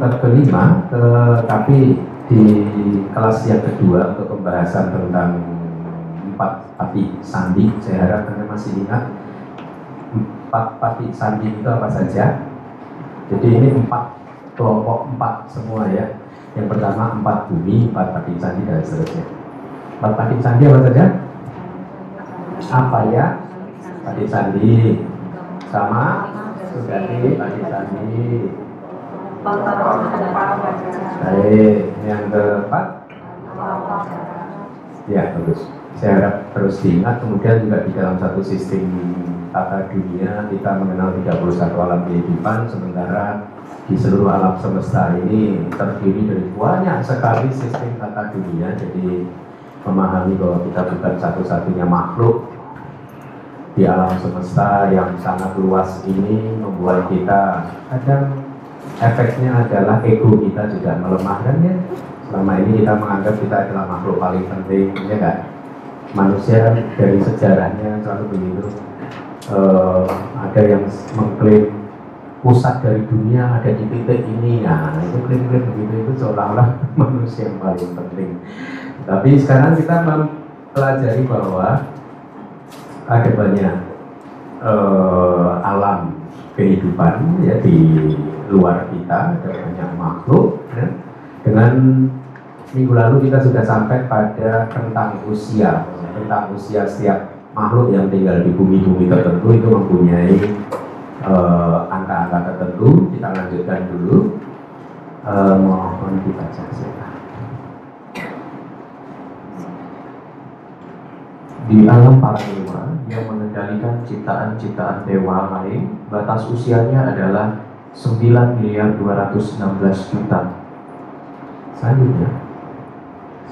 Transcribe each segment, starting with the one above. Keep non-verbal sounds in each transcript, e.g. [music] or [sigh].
bab kelima, ke, tapi di kelas yang kedua untuk pembahasan tentang empat pati sandi. Saya harap anda masih ingat empat pati sandi itu apa saja. Jadi ini empat kelompok empat semua ya. Yang pertama empat bumi, empat pati sandi dan seterusnya. Empat pati sandi apa saja? Apa ya? Pati sandi sama Sugati pati sandi. Baik, yang keempat. Ya, bagus. Saya harap terus diingat, kemudian juga di dalam satu sistem tata dunia kita mengenal 31 alam kehidupan, sementara di seluruh alam semesta ini terdiri dari banyak sekali sistem tata dunia, jadi memahami bahwa kita bukan satu-satunya makhluk di alam semesta yang sangat luas ini membuat kita kadang efeknya adalah ego kita juga melemah dan ya? Selama ini kita menganggap kita adalah makhluk paling penting ya kan manusia dari sejarahnya selalu begitu. Uh, ada yang mengklaim pusat dari dunia ada di titik ini. Nah itu klaim-klaim begitu itu seolah-olah [laughs] manusia yang paling penting. Tapi sekarang kita mempelajari bahwa ada banyak uh, alam kehidupan ya di luar kita ada banyak makhluk ya. dengan minggu lalu kita sudah sampai pada tentang usia. Tentang usia setiap makhluk yang tinggal di bumi-bumi tertentu itu mempunyai angka-angka uh, tertentu. Kita lanjutkan dulu. Uh, mohon dibaca silakan Di alam para dewa yang mengendalikan ciptaan-ciptaan dewa lain, batas usianya adalah 9 miliar 216 juta. Selanjutnya,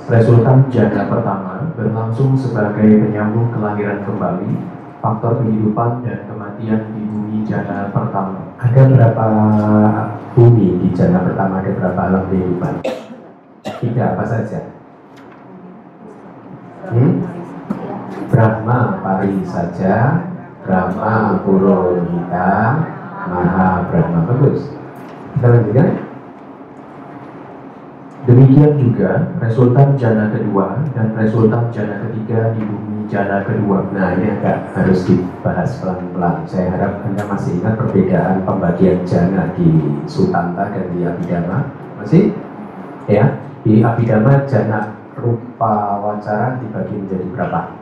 resultan jana pertama berlangsung sebagai penyambung kelahiran kembali, faktor kehidupan dan kematian di bumi jana pertama. Ada berapa bumi di jana pertama? Ada berapa alam kehidupan? Tiga apa saja? Hmm? Brahma pari saja, Brahma Purohita, Maha Brahma bagus. Kita lanjutkan. Demikian juga resultan jana kedua dan resultan jana ketiga di bumi jana kedua. Nah ini agak harus dibahas pelan-pelan. Saya harap Anda masih ingat perbedaan pembagian jana di Sutanta dan di Abhidhamma. Masih? Ya, di Abhidhamma jana rupa wacara dibagi menjadi berapa?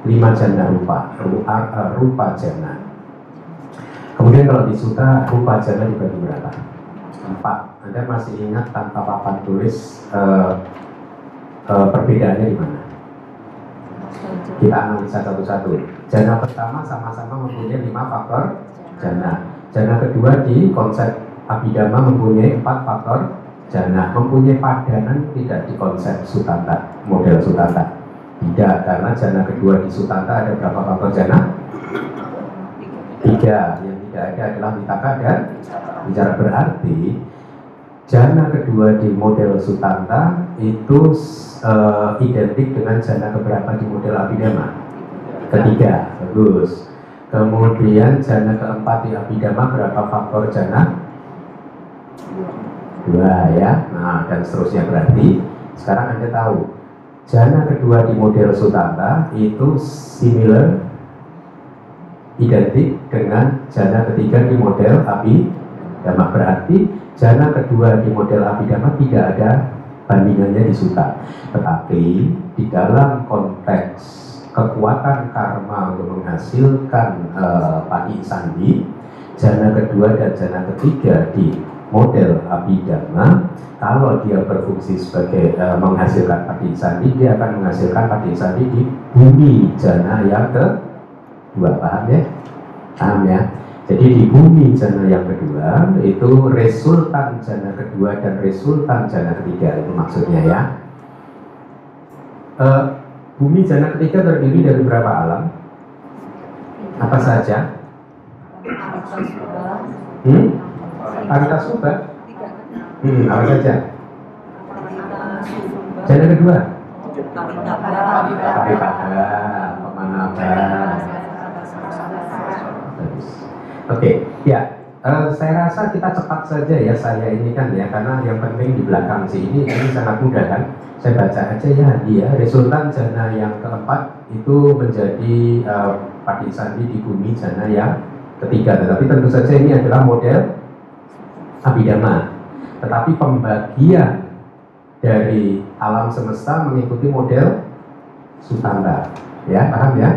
Lima jana rupa, rupa, uh, rupa jana. Kemudian kalau di Suta rupa jana dibagi berapa? Empat. Anda masih ingat tanpa papan tulis uh, uh, perbedaannya di mana? Kita analisa satu-satu. Jana pertama sama-sama mempunyai lima faktor jana. Jana kedua di konsep Abhidhamma mempunyai empat faktor jana. Mempunyai padanan tidak di konsep Sutanta, model Sutanta. Tidak, karena jana kedua di Sutanta ada berapa faktor jana? Tiga. Yang tidak ada adalah mitaka dan bicara berarti Jana kedua di model Sutanta itu uh, identik dengan jana keberapa di model Abhidhamma? Ketiga, bagus. Kemudian jana keempat di Abhidhamma berapa faktor jana? Dua ya. Nah, dan seterusnya berarti sekarang Anda tahu jana kedua di model Sutanta itu similar identik dengan jana ketiga di model Abhidhamma berarti Jana kedua di model Abhidhamma tidak ada bandingannya di Suta. Tetapi di dalam konteks kekuatan karma untuk menghasilkan uh, padi sandi, jana kedua dan jana ketiga di model Abhidhamma, kalau dia berfungsi sebagai uh, menghasilkan padi sandi, dia akan menghasilkan padi sandi di bumi jana yang kedua. Paham ya? Paham ya? Jadi di bumi jana yang kedua itu resultan jana kedua dan resultan jana ketiga itu maksudnya ya. E, bumi jana ketiga terdiri dari berapa alam? Apa saja? Hmm? Arita Suba? Hmm, apa saja? Jana kedua? Tapi pada pemanapan. Oke, ya. Uh, saya rasa kita cepat saja ya saya ini kan ya karena yang penting di belakang sih ini ini sangat mudah kan saya baca aja ya dia resultan jana yang keempat itu menjadi uh, Padik Sandi di bumi jana yang ketiga tetapi tentu saja ini adalah model abidama tetapi pembagian dari alam semesta mengikuti model sutanda ya paham ya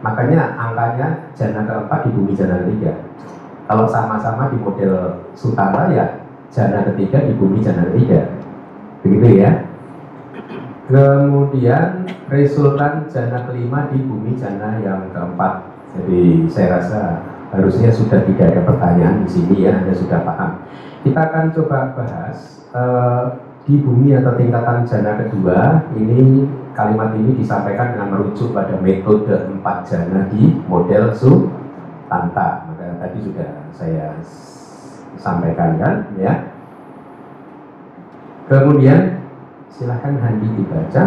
makanya angkanya jana keempat di bumi jana ketiga kalau sama-sama di model Sutara ya jana ketiga di bumi jana ketiga. Begitu ya. Kemudian resultan jana kelima di bumi jana yang keempat. Jadi saya rasa harusnya sudah tidak ada pertanyaan di sini ya, Anda sudah paham. Kita akan coba bahas uh, di bumi atau tingkatan jana kedua ini kalimat ini disampaikan dengan merujuk pada metode empat jana di model Sutanta tadi sudah saya sampaikan kan ya. Kemudian silahkan Handi dibaca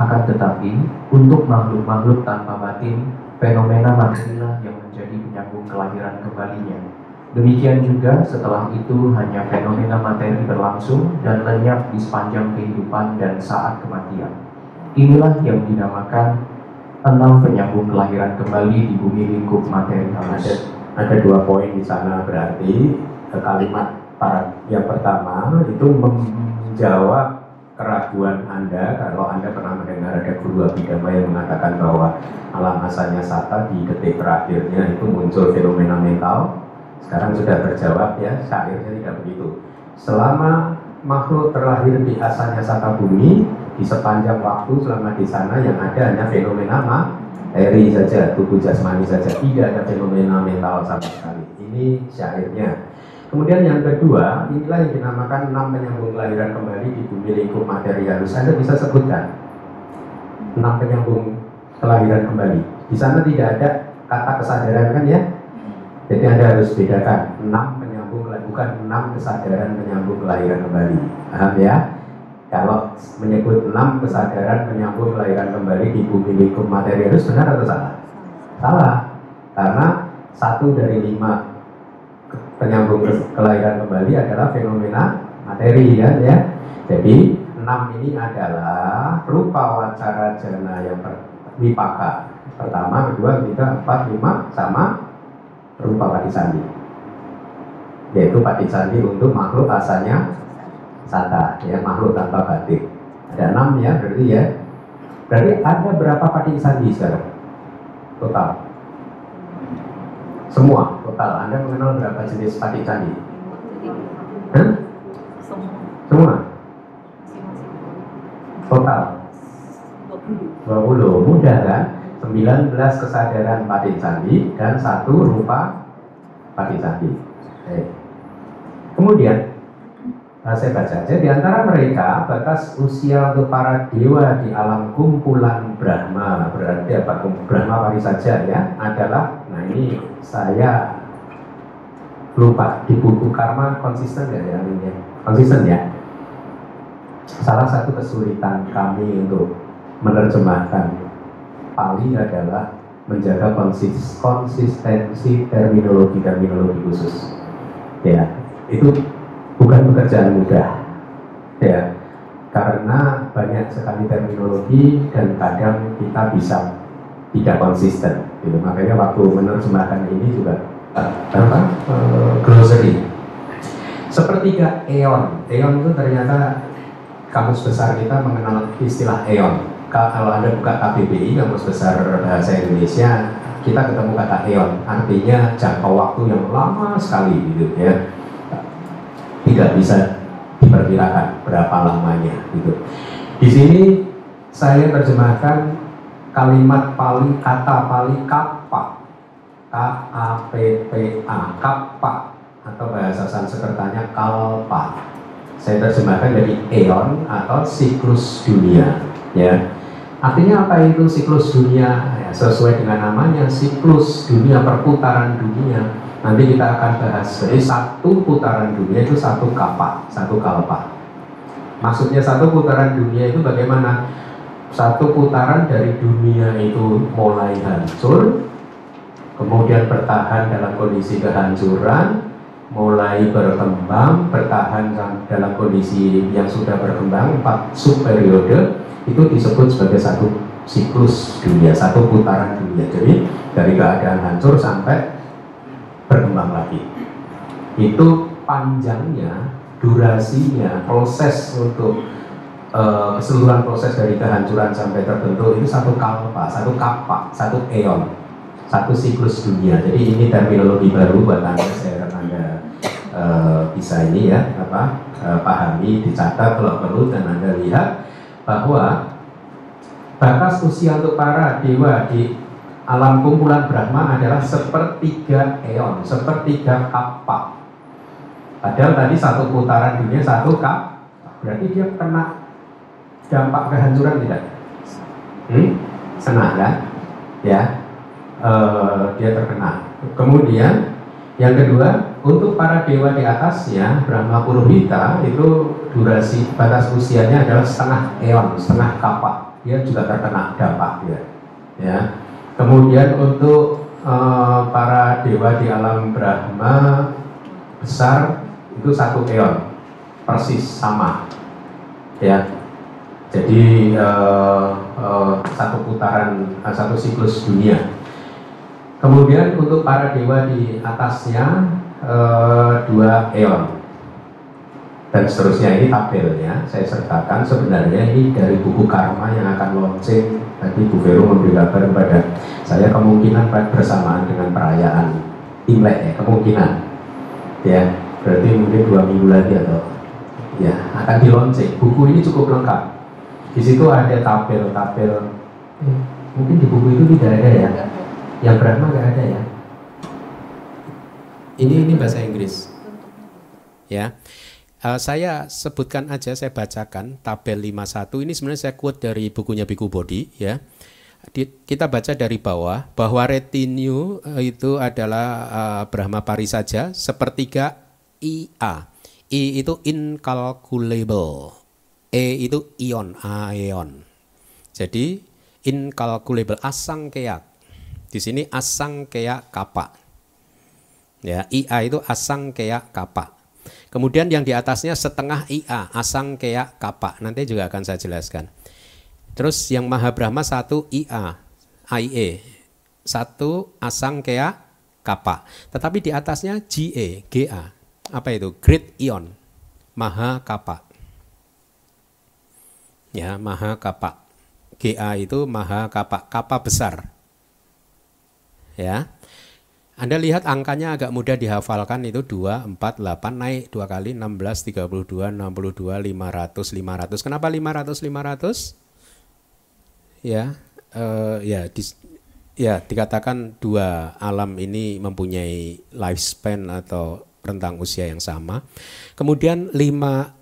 akan tetapi untuk makhluk-makhluk tanpa batin fenomena materilah yang menjadi penyambung kelahiran kembalinya. Demikian juga setelah itu hanya fenomena materi berlangsung dan lenyap di sepanjang kehidupan dan saat kematian. Inilah yang dinamakan enam penyambung kelahiran kembali di bumi lingkup materi halus ada dua poin di sana berarti kalimat para yang pertama itu menjawab keraguan Anda kalau Anda pernah mendengar ada guru abidama yang mengatakan bahwa alam asalnya sata di detik terakhirnya itu muncul fenomena mental sekarang sudah terjawab ya syairnya tidak begitu selama makhluk terlahir di asalnya sata bumi di sepanjang waktu selama di sana yang ada hanya fenomena eri saja, tubuh jasmani saja, tidak ada fenomena mental sama sekali. Ini syairnya. Kemudian yang kedua, inilah yang dinamakan enam penyambung kelahiran kembali di bumi lingkup materi halus. Anda bisa sebutkan enam penyambung kelahiran kembali. Di sana tidak ada kata kesadaran kan ya? Jadi Anda harus bedakan enam penyambung bukan enam kesadaran penyambung kelahiran kembali. Paham ya? Kalau menyebut enam kesadaran penyambung kelahiran kembali di bumi lingkup materi itu benar atau salah? Salah, karena satu dari lima penyambung kelahiran kembali adalah fenomena materi kan ya. Jadi enam ini adalah rupa wacara jana yang wipaka pertama, kedua, ketiga, empat, lima sama rupa sandi. Yaitu sandi untuk makhluk asalnya sata ya makhluk tanpa batin ada enam ya berarti ya. Berarti ada berapa padi sandi sekarang? Total. Semua total. Anda mengenal berapa jenis padi sandi? Hah? semua? Total. 20 mudah kan 19 kesadaran padi sandi dan satu rupa padi sandi. Kemudian Nah, saya baca aja. Di antara mereka batas usia untuk para dewa di alam kumpulan Brahma berarti apa? Brahma wari saja ya adalah nah ini saya lupa di buku karma konsisten nggak ya ini konsisten ya. Salah satu kesulitan kami untuk menerjemahkan Pali adalah menjaga konsis konsistensi terminologi terminologi khusus. Ya itu bukan pekerjaan mudah. Ya karena banyak sekali terminologi dan kadang kita bisa tidak konsisten gitu. makanya waktu menerjemahkan ini juga apa? Uh, glossary sepertiga eon. Eon itu ternyata kamus besar kita mengenal istilah eon kalau anda buka KBBI kamus besar bahasa Indonesia kita ketemu kata eon artinya jangka waktu yang lama sekali gitu ya tidak bisa diperkirakan berapa lamanya gitu. Di sini saya terjemahkan kalimat paling kata paling kappa K A P P A kappa atau bahasa Sanskertanya kalpa. Saya terjemahkan dari eon atau siklus dunia ya. Artinya apa itu siklus dunia? Ya, sesuai dengan namanya siklus dunia perputaran dunia Nanti kita akan bahas. Jadi satu putaran dunia itu satu kapak, satu kalpa. Maksudnya satu putaran dunia itu bagaimana? Satu putaran dari dunia itu mulai hancur, kemudian bertahan dalam kondisi kehancuran, mulai berkembang, bertahan dalam kondisi yang sudah berkembang, empat subperiode itu disebut sebagai satu siklus dunia, satu putaran dunia. Jadi dari keadaan hancur sampai berkembang lagi. Itu panjangnya, durasinya, proses untuk uh, keseluruhan proses dari kehancuran sampai terbentuk itu satu kalpa, satu kapak, satu eon, satu siklus dunia. Jadi ini terminologi baru buat anda, saya harap anda uh, bisa ini ya, apa uh, pahami, dicatat kalau perlu dan anda lihat bahwa batas usia untuk para dewa di alam kumpulan Brahma adalah sepertiga eon, sepertiga kapak. Padahal tadi satu putaran dunia satu kap, berarti dia kena dampak kehancuran tidak? Hmm? Senang kan? Ya, e, dia terkena. Kemudian yang kedua, untuk para dewa di atasnya, Brahma Puruhita itu durasi batas usianya adalah setengah eon, setengah kapak. Dia juga terkena dampak ya. ya. Kemudian untuk uh, para dewa di alam Brahma besar itu satu eon persis sama. Ya. Jadi uh, uh, satu putaran satu siklus dunia. Kemudian untuk para dewa di atasnya dua eon. Dan seterusnya ini tabelnya saya sertakan sebenarnya ini dari buku karma yang akan launching. Tadi Bu Vero memberi kabar kepada saya kemungkinan bersamaan dengan perayaan Imlek ya kemungkinan. Ya berarti mungkin dua minggu lagi atau ya akan di launching. Buku ini cukup lengkap. Di situ ada tabel-tabel eh, mungkin di buku itu tidak ada ya? Yang Brahma nggak ada ya ini ini bahasa Inggris ya Uh, saya sebutkan aja, saya bacakan tabel 51 ini sebenarnya saya quote dari bukunya Biku Bodi ya. Di, kita baca dari bawah bahwa retinue uh, itu adalah uh, Brahma Pari saja sepertiga IA. I itu incalculable. E itu ion, aeon. Jadi incalculable asang keak. Di sini asang keak kapa. Ya, IA itu asang keak kapa. Kemudian yang di atasnya setengah IA, asang kea kapa. Nanti juga akan saya jelaskan. Terus yang Maha Brahma satu IA, IE. Satu asang kea kapa. Tetapi di atasnya GE, GA. Apa itu? Great Ion. Maha kapa. Ya, Maha kapa. GA itu Maha kapa, kapa besar. Ya. Anda lihat angkanya agak mudah dihafalkan itu 2, 4, 8 naik dua kali 16, 32, 62, 500, 500. Kenapa 500, 500? Ya, uh, ya, di, ya dikatakan dua alam ini mempunyai lifespan atau rentang usia yang sama. Kemudian lima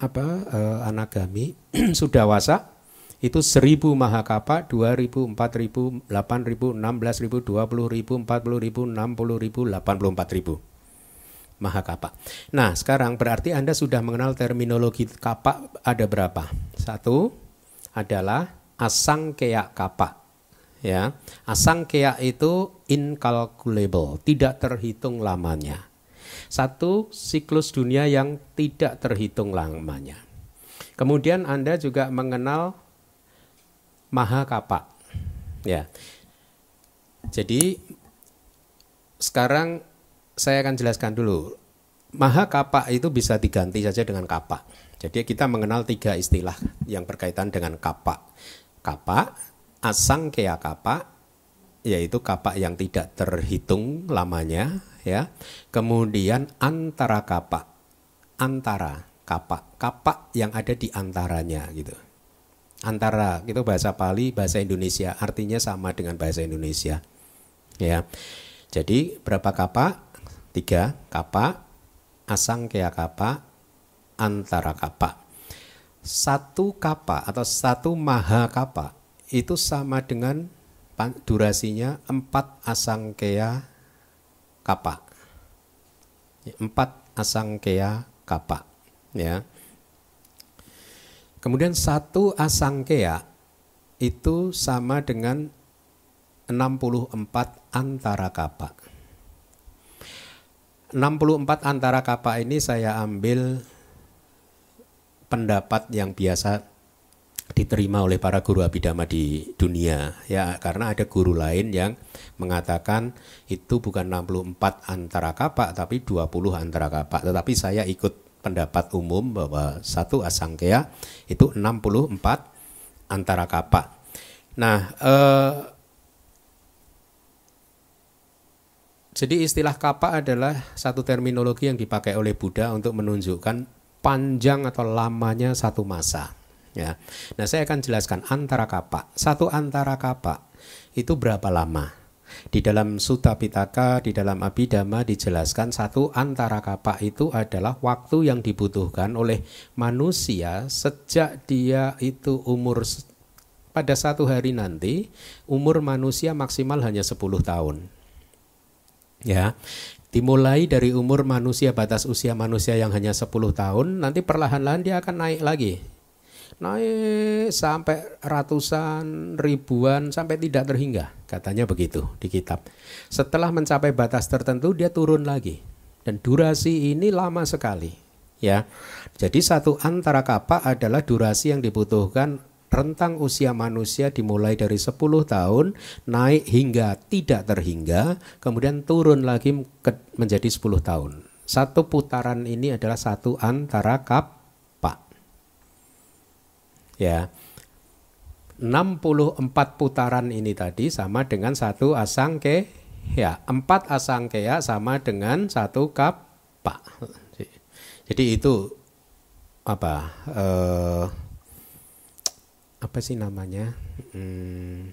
apa uh, anagami [clears throat] sudah wasa itu 1000 mahakapa, 2000, 4000, 8000, 16000, 20000, 40000, 60000, 84000 mahakapa. Nah, sekarang berarti Anda sudah mengenal terminologi kapa ada berapa? Satu adalah asangkea kapa. Ya, asangkea itu incalculable, tidak terhitung lamanya. Satu siklus dunia yang tidak terhitung lamanya. Kemudian Anda juga mengenal Maha Kapa. Ya. Jadi sekarang saya akan jelaskan dulu. Maha Kapa itu bisa diganti saja dengan Kapa. Jadi kita mengenal tiga istilah yang berkaitan dengan Kapa. Kapa, asang kea Kapa, yaitu Kapa yang tidak terhitung lamanya, ya. Kemudian antara Kapa, antara Kapa, Kapa yang ada di antaranya gitu antara itu bahasa Pali, bahasa Indonesia artinya sama dengan bahasa Indonesia. Ya. Jadi berapa kapa? Tiga kapa, asang kea kapa, antara kapa. Satu kapa atau satu maha kapa itu sama dengan durasinya empat asang kea kapa. Empat asang kea kapa. Ya. Kemudian satu asangkea itu sama dengan 64 antara kapa. 64 antara kapa ini saya ambil pendapat yang biasa diterima oleh para guru abidama di dunia ya karena ada guru lain yang mengatakan itu bukan 64 antara kapak tapi 20 antara kapak tetapi saya ikut pendapat umum bahwa satu asangkea itu 64 antara kapak nah eh, jadi istilah kapak adalah satu terminologi yang dipakai oleh Buddha untuk menunjukkan panjang atau lamanya satu masa Ya. Nah, saya akan jelaskan antara kapak. Satu antara kapak itu berapa lama? Di dalam Sutta Pitaka, di dalam Abhidhamma dijelaskan satu antara kapak itu adalah waktu yang dibutuhkan oleh manusia sejak dia itu umur pada satu hari nanti umur manusia maksimal hanya 10 tahun. Ya. Dimulai dari umur manusia batas usia manusia yang hanya 10 tahun, nanti perlahan-lahan dia akan naik lagi naik sampai ratusan ribuan sampai tidak terhingga katanya begitu di kitab. Setelah mencapai batas tertentu dia turun lagi. Dan durasi ini lama sekali ya. Jadi satu antara kapak adalah durasi yang dibutuhkan rentang usia manusia dimulai dari 10 tahun naik hingga tidak terhingga kemudian turun lagi menjadi 10 tahun. Satu putaran ini adalah satu antara kap ya 64 putaran ini tadi sama dengan satu asangke ya empat asangkea sama dengan satu kapa jadi itu apa eh, apa sih namanya hmm,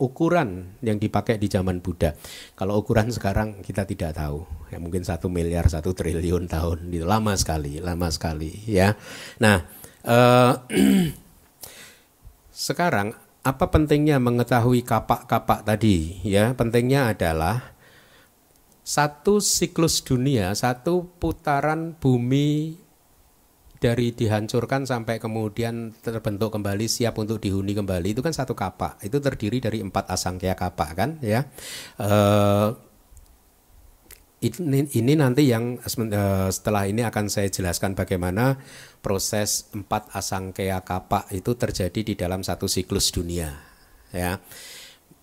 ukuran yang dipakai di zaman Buddha. Kalau ukuran sekarang kita tidak tahu, ya mungkin satu miliar satu triliun tahun, itu lama sekali, lama sekali, ya. Nah, Uh, [clears throat] sekarang apa pentingnya mengetahui kapak-kapak tadi? Ya, pentingnya adalah satu siklus dunia, satu putaran bumi dari dihancurkan sampai kemudian terbentuk kembali siap untuk dihuni kembali itu kan satu kapak itu terdiri dari empat asangkaya kapak kan ya uh, ini, ini nanti yang uh, setelah ini akan saya jelaskan bagaimana proses empat asangkea kapak itu terjadi di dalam satu siklus dunia. Ya,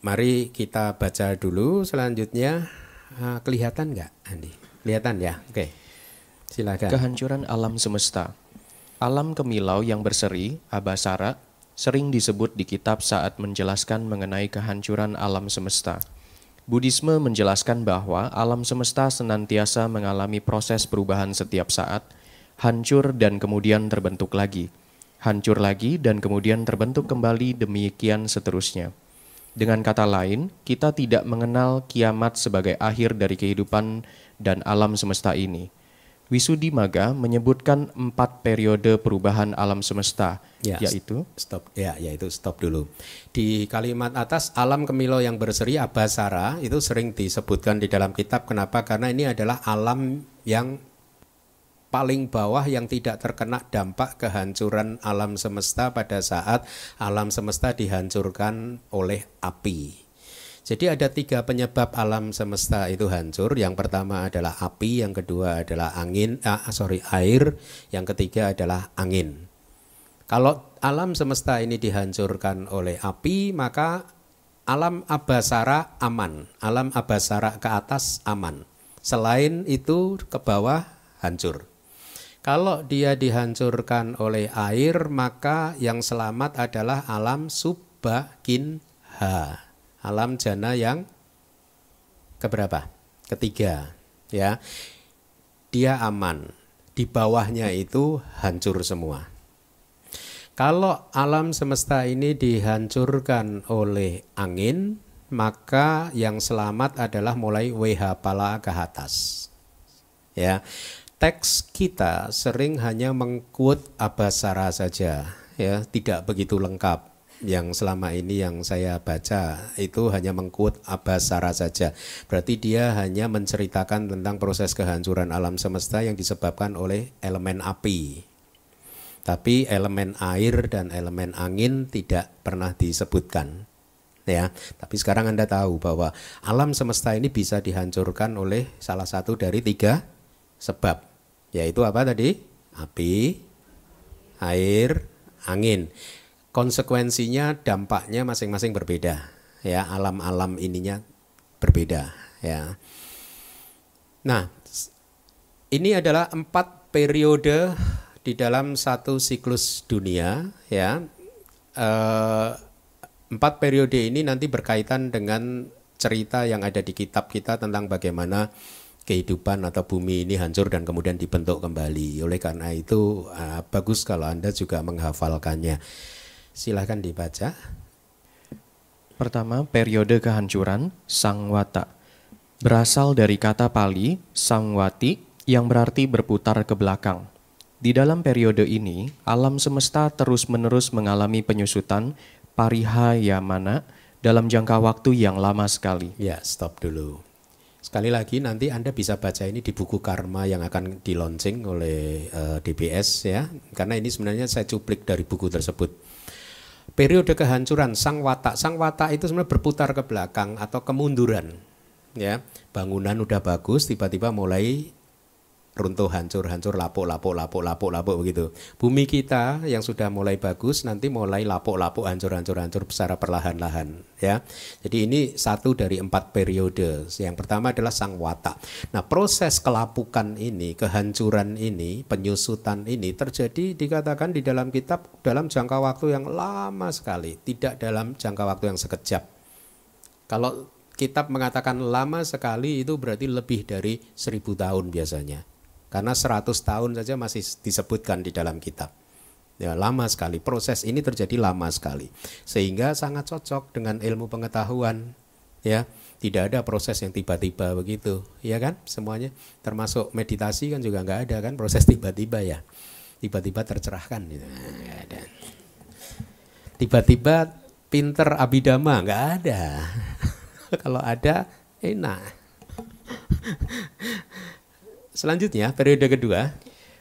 mari kita baca dulu selanjutnya. Uh, kelihatan nggak, Andi? Kelihatan ya? Oke, silakan. Kehancuran alam semesta. Alam kemilau yang berseri, abasara, sering disebut di kitab saat menjelaskan mengenai kehancuran alam semesta. Buddhisme menjelaskan bahwa alam semesta senantiasa mengalami proses perubahan setiap saat, hancur dan kemudian terbentuk lagi, hancur lagi dan kemudian terbentuk kembali demikian seterusnya. Dengan kata lain, kita tidak mengenal kiamat sebagai akhir dari kehidupan dan alam semesta ini. Wisudi Maga menyebutkan empat periode perubahan alam semesta, ya, yaitu stop ya, yaitu stop dulu. Di kalimat atas alam kemilau yang berseri abasara itu sering disebutkan di dalam kitab. Kenapa? Karena ini adalah alam yang paling bawah yang tidak terkena dampak kehancuran alam semesta pada saat alam semesta dihancurkan oleh api. Jadi ada tiga penyebab alam semesta itu hancur. Yang pertama adalah api, yang kedua adalah angin, ah, sorry air, yang ketiga adalah angin. Kalau alam semesta ini dihancurkan oleh api, maka alam abasara aman, alam abasara ke atas aman. Selain itu ke bawah hancur. Kalau dia dihancurkan oleh air, maka yang selamat adalah alam subbakinha alam jana yang keberapa? Ketiga, ya. Dia aman. Di bawahnya itu hancur semua. Kalau alam semesta ini dihancurkan oleh angin, maka yang selamat adalah mulai WH pala ke atas. Ya. Teks kita sering hanya mengkut abasara saja, ya, tidak begitu lengkap yang selama ini yang saya baca itu hanya mengkut abasara saja. Berarti dia hanya menceritakan tentang proses kehancuran alam semesta yang disebabkan oleh elemen api. Tapi elemen air dan elemen angin tidak pernah disebutkan. Ya, tapi sekarang Anda tahu bahwa alam semesta ini bisa dihancurkan oleh salah satu dari tiga sebab, yaitu apa tadi? Api, air, angin. Konsekuensinya dampaknya masing-masing berbeda. Ya, alam-alam ininya berbeda. Ya. Nah, ini adalah empat periode di dalam satu siklus dunia ya eh, empat periode ini nanti berkaitan dengan cerita yang ada di kitab kita tentang bagaimana kehidupan atau bumi ini hancur dan kemudian dibentuk kembali. Oleh karena itu uh, bagus kalau Anda juga menghafalkannya. Silahkan dibaca. Pertama, periode kehancuran Sangwata. Berasal dari kata Pali Sangwati yang berarti berputar ke belakang. Di dalam periode ini, alam semesta terus-menerus mengalami penyusutan parihayamana dalam jangka waktu yang lama sekali. Ya, stop dulu. Sekali lagi nanti Anda bisa baca ini di buku Karma yang akan di launching oleh uh, eh, DBS ya. Karena ini sebenarnya saya cuplik dari buku tersebut. Periode kehancuran sang watak. Sang watak itu sebenarnya berputar ke belakang atau kemunduran. Ya, bangunan udah bagus tiba-tiba mulai runtuh hancur hancur lapuk lapuk lapuk lapuk lapuk begitu. Bumi kita yang sudah mulai bagus nanti mulai lapuk lapuk hancur hancur hancur secara perlahan-lahan ya. Jadi ini satu dari empat periode. Yang pertama adalah sang watak. Nah proses kelapukan ini kehancuran ini penyusutan ini terjadi dikatakan di dalam kitab dalam jangka waktu yang lama sekali tidak dalam jangka waktu yang sekejap. Kalau kitab mengatakan lama sekali itu berarti lebih dari seribu tahun biasanya karena 100 tahun saja masih disebutkan di dalam kitab. Ya, lama sekali. Proses ini terjadi lama sekali. Sehingga sangat cocok dengan ilmu pengetahuan. Ya, tidak ada proses yang tiba-tiba begitu, ya kan? Semuanya termasuk meditasi kan juga nggak ada kan proses tiba-tiba ya. Tiba-tiba tercerahkan gitu. ada. Tiba-tiba pinter abidama nggak ada. [laughs] Kalau ada enak. [laughs] Selanjutnya, periode kedua.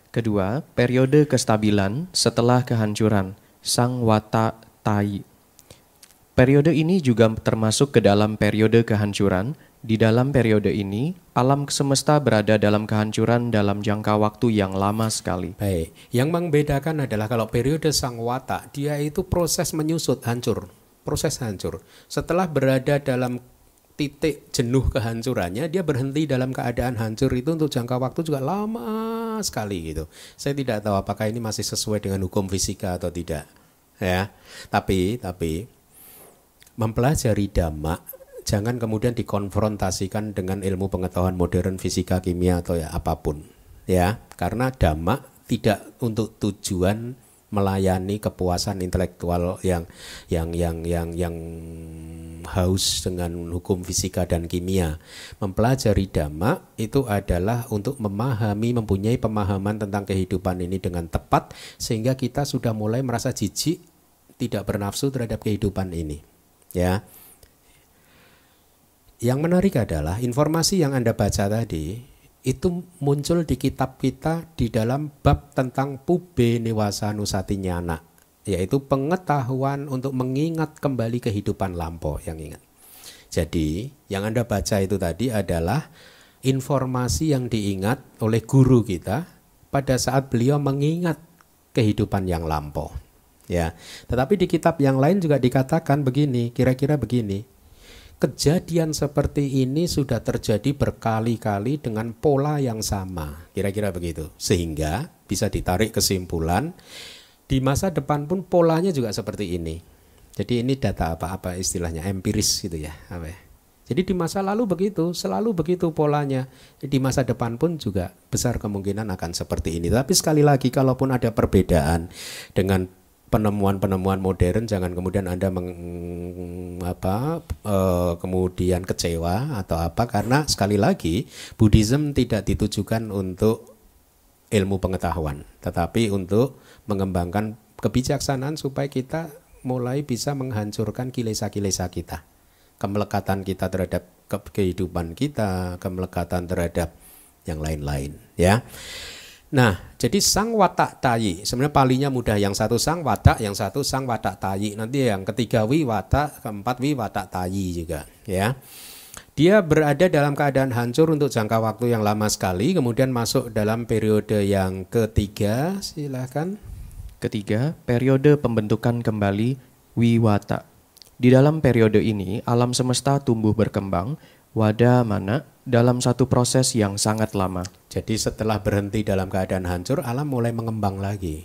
Kedua, periode kestabilan setelah kehancuran, Sang Wata Tai. Periode ini juga termasuk ke dalam periode kehancuran. Di dalam periode ini, alam semesta berada dalam kehancuran dalam jangka waktu yang lama sekali. Baik, yang membedakan adalah kalau periode Sang Wata, dia itu proses menyusut, hancur. Proses hancur. Setelah berada dalam titik jenuh kehancurannya dia berhenti dalam keadaan hancur itu untuk jangka waktu juga lama sekali gitu. Saya tidak tahu apakah ini masih sesuai dengan hukum fisika atau tidak. Ya. Tapi tapi mempelajari dhamma jangan kemudian dikonfrontasikan dengan ilmu pengetahuan modern fisika kimia atau ya apa pun. Ya, karena dhamma tidak untuk tujuan melayani kepuasan intelektual yang yang yang yang yang haus dengan hukum fisika dan kimia. Mempelajari dhamma itu adalah untuk memahami, mempunyai pemahaman tentang kehidupan ini dengan tepat sehingga kita sudah mulai merasa jijik, tidak bernafsu terhadap kehidupan ini. Ya. Yang menarik adalah informasi yang Anda baca tadi itu muncul di kitab kita di dalam bab tentang pube newasa nusatinyana yaitu pengetahuan untuk mengingat kembali kehidupan lampau yang ingat. Jadi, yang Anda baca itu tadi adalah informasi yang diingat oleh guru kita pada saat beliau mengingat kehidupan yang lampau. Ya. Tetapi di kitab yang lain juga dikatakan begini, kira-kira begini. Kejadian seperti ini sudah terjadi berkali-kali dengan pola yang sama, kira-kira begitu. Sehingga bisa ditarik kesimpulan di masa depan pun polanya juga seperti ini. Jadi ini data apa-apa istilahnya empiris gitu ya, apa ya. Jadi di masa lalu begitu, selalu begitu polanya. Di masa depan pun juga besar kemungkinan akan seperti ini. Tapi sekali lagi kalaupun ada perbedaan dengan penemuan-penemuan modern jangan kemudian Anda meng, apa e, kemudian kecewa atau apa karena sekali lagi Buddhism tidak ditujukan untuk ilmu pengetahuan, tetapi untuk mengembangkan kebijaksanaan supaya kita mulai bisa menghancurkan kilesa-kilesa kita. Kemelekatan kita terhadap kehidupan kita, kemelekatan terhadap yang lain-lain, ya. Nah, jadi sang watak tayi, sebenarnya palinya mudah. Yang satu sang watak, yang satu sang watak tayi. Nanti yang ketiga wi watak, keempat wi watak tayi juga, ya. Dia berada dalam keadaan hancur untuk jangka waktu yang lama sekali, kemudian masuk dalam periode yang ketiga, silahkan. Ketiga, periode pembentukan kembali wiwata. Di dalam periode ini, alam semesta tumbuh berkembang, wadah mana dalam satu proses yang sangat lama. Jadi setelah berhenti dalam keadaan hancur, alam mulai mengembang lagi,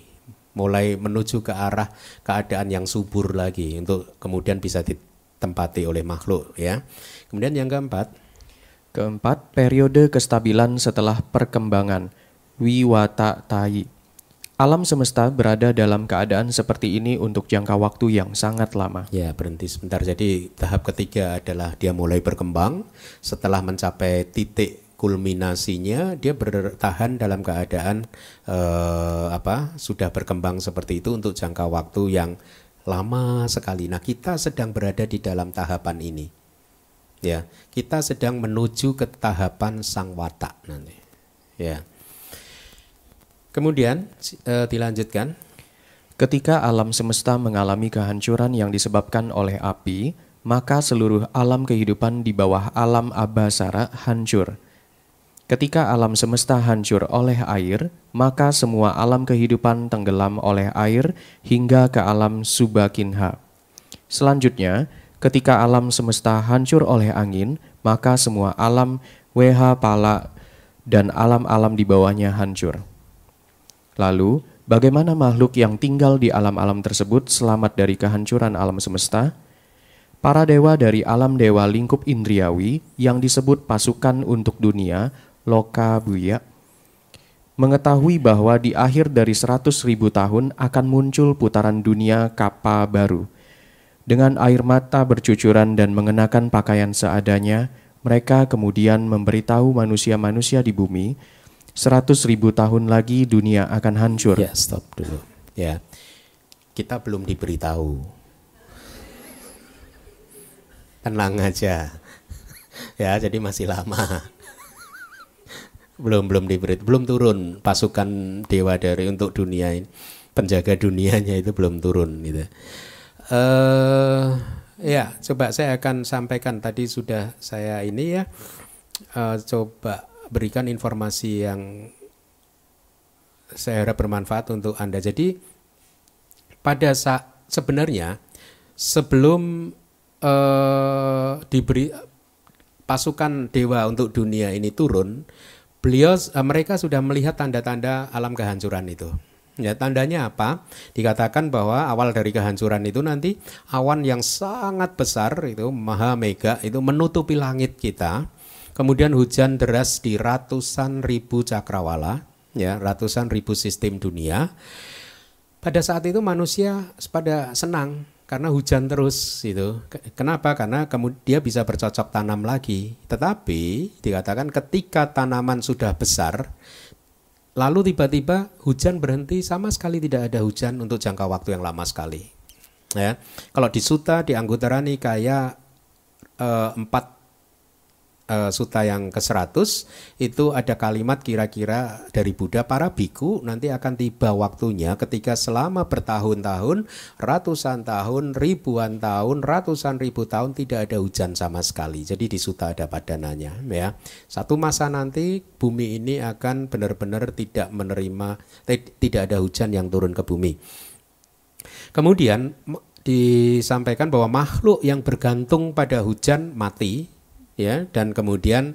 mulai menuju ke arah keadaan yang subur lagi untuk kemudian bisa ditempati oleh makhluk ya. Kemudian yang keempat, keempat periode kestabilan setelah perkembangan wiwata tai. Alam semesta berada dalam keadaan seperti ini untuk jangka waktu yang sangat lama. Ya, berhenti sebentar. Jadi tahap ketiga adalah dia mulai berkembang. Setelah mencapai titik kulminasinya, dia bertahan dalam keadaan eh, apa? Sudah berkembang seperti itu untuk jangka waktu yang lama sekali. Nah, kita sedang berada di dalam tahapan ini. Ya, kita sedang menuju ke tahapan sang watak nanti. Ya. Kemudian e, dilanjutkan. Ketika alam semesta mengalami kehancuran yang disebabkan oleh api, maka seluruh alam kehidupan di bawah alam abasara hancur. Ketika alam semesta hancur oleh air, maka semua alam kehidupan tenggelam oleh air hingga ke alam subakinha. Selanjutnya, ketika alam semesta hancur oleh angin, maka semua alam weha pala dan alam-alam di bawahnya hancur. Lalu, bagaimana makhluk yang tinggal di alam-alam tersebut selamat dari kehancuran alam semesta? Para dewa dari alam dewa lingkup indriawi yang disebut pasukan untuk dunia, Loka Buya, mengetahui bahwa di akhir dari seratus ribu tahun akan muncul putaran dunia kapa baru. Dengan air mata bercucuran dan mengenakan pakaian seadanya, mereka kemudian memberitahu manusia-manusia di bumi Seratus ribu tahun lagi dunia akan hancur. Ya, stop dulu. Ya, kita belum diberitahu. Tenang aja. Ya, jadi masih lama. belum belum diberi, belum turun pasukan dewa dari untuk dunia ini, penjaga dunianya itu belum turun gitu. Uh, ya, coba saya akan sampaikan tadi sudah saya ini ya. Uh, coba berikan informasi yang saya harap bermanfaat untuk Anda. Jadi pada saat sebenarnya sebelum uh, diberi pasukan dewa untuk dunia ini turun, beliau uh, mereka sudah melihat tanda-tanda alam kehancuran itu. Ya, tandanya apa? Dikatakan bahwa awal dari kehancuran itu nanti awan yang sangat besar itu maha mega itu menutupi langit kita Kemudian hujan deras di ratusan ribu cakrawala, ya, ratusan ribu sistem dunia. Pada saat itu manusia pada senang karena hujan terus itu. Kenapa? Karena kemudian dia bisa bercocok tanam lagi. Tetapi dikatakan ketika tanaman sudah besar, lalu tiba-tiba hujan berhenti sama sekali tidak ada hujan untuk jangka waktu yang lama sekali. Ya, kalau di Suta di Anggutarani kayak eh, empat uh, suta yang ke-100 itu ada kalimat kira-kira dari Buddha para biku nanti akan tiba waktunya ketika selama bertahun-tahun, ratusan tahun, ribuan tahun, ratusan ribu tahun tidak ada hujan sama sekali. Jadi di suta ada padanannya ya. Satu masa nanti bumi ini akan benar-benar tidak menerima tidak ada hujan yang turun ke bumi. Kemudian disampaikan bahwa makhluk yang bergantung pada hujan mati ya dan kemudian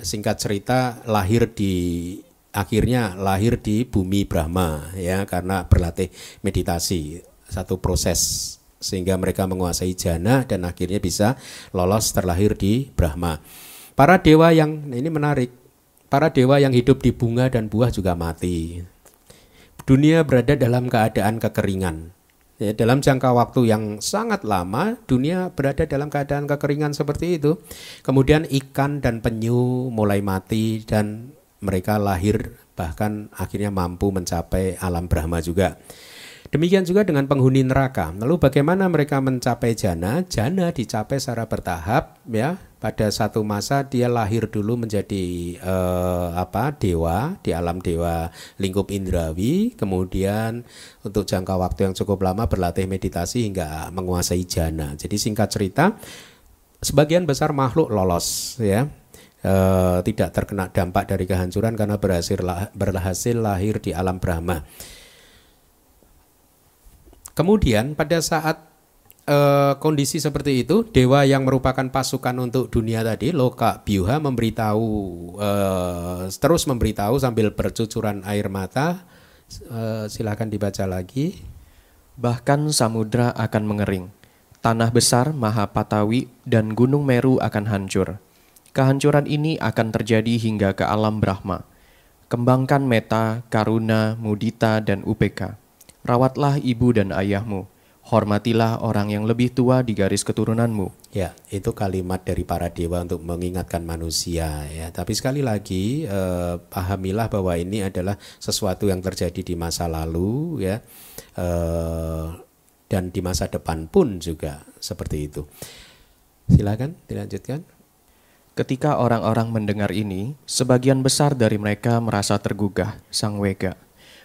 singkat cerita lahir di akhirnya lahir di bumi Brahma ya karena berlatih meditasi satu proses sehingga mereka menguasai jana dan akhirnya bisa lolos terlahir di Brahma. Para dewa yang ini menarik. Para dewa yang hidup di bunga dan buah juga mati. Dunia berada dalam keadaan kekeringan. Ya, dalam jangka waktu yang sangat lama, dunia berada dalam keadaan kekeringan seperti itu. Kemudian ikan dan penyu mulai mati dan mereka lahir bahkan akhirnya mampu mencapai alam Brahma juga. Demikian juga dengan penghuni neraka. Lalu bagaimana mereka mencapai jana? Jana dicapai secara bertahap ya. Pada satu masa dia lahir dulu menjadi eh, apa dewa di alam dewa lingkup indrawi. Kemudian untuk jangka waktu yang cukup lama berlatih meditasi hingga menguasai jana. Jadi singkat cerita sebagian besar makhluk lolos ya. Eh, tidak terkena dampak dari kehancuran karena berhasil berhasil lahir di alam Brahma. Kemudian pada saat uh, kondisi seperti itu, dewa yang merupakan pasukan untuk dunia tadi, Loka Byuha memberitahu uh, terus memberitahu sambil bercucuran air mata. Uh, silakan dibaca lagi. Bahkan samudra akan mengering, tanah besar Mahapatawi dan Gunung Meru akan hancur. Kehancuran ini akan terjadi hingga ke alam Brahma. Kembangkan meta, karuna, mudita, dan upeka. Rawatlah ibu dan ayahmu hormatilah orang yang lebih tua di garis keturunanmu. Ya, itu kalimat dari para dewa untuk mengingatkan manusia ya. Tapi sekali lagi eh, pahamilah bahwa ini adalah sesuatu yang terjadi di masa lalu ya. Eh, dan di masa depan pun juga seperti itu. Silakan dilanjutkan. Ketika orang-orang mendengar ini, sebagian besar dari mereka merasa tergugah, sang wega.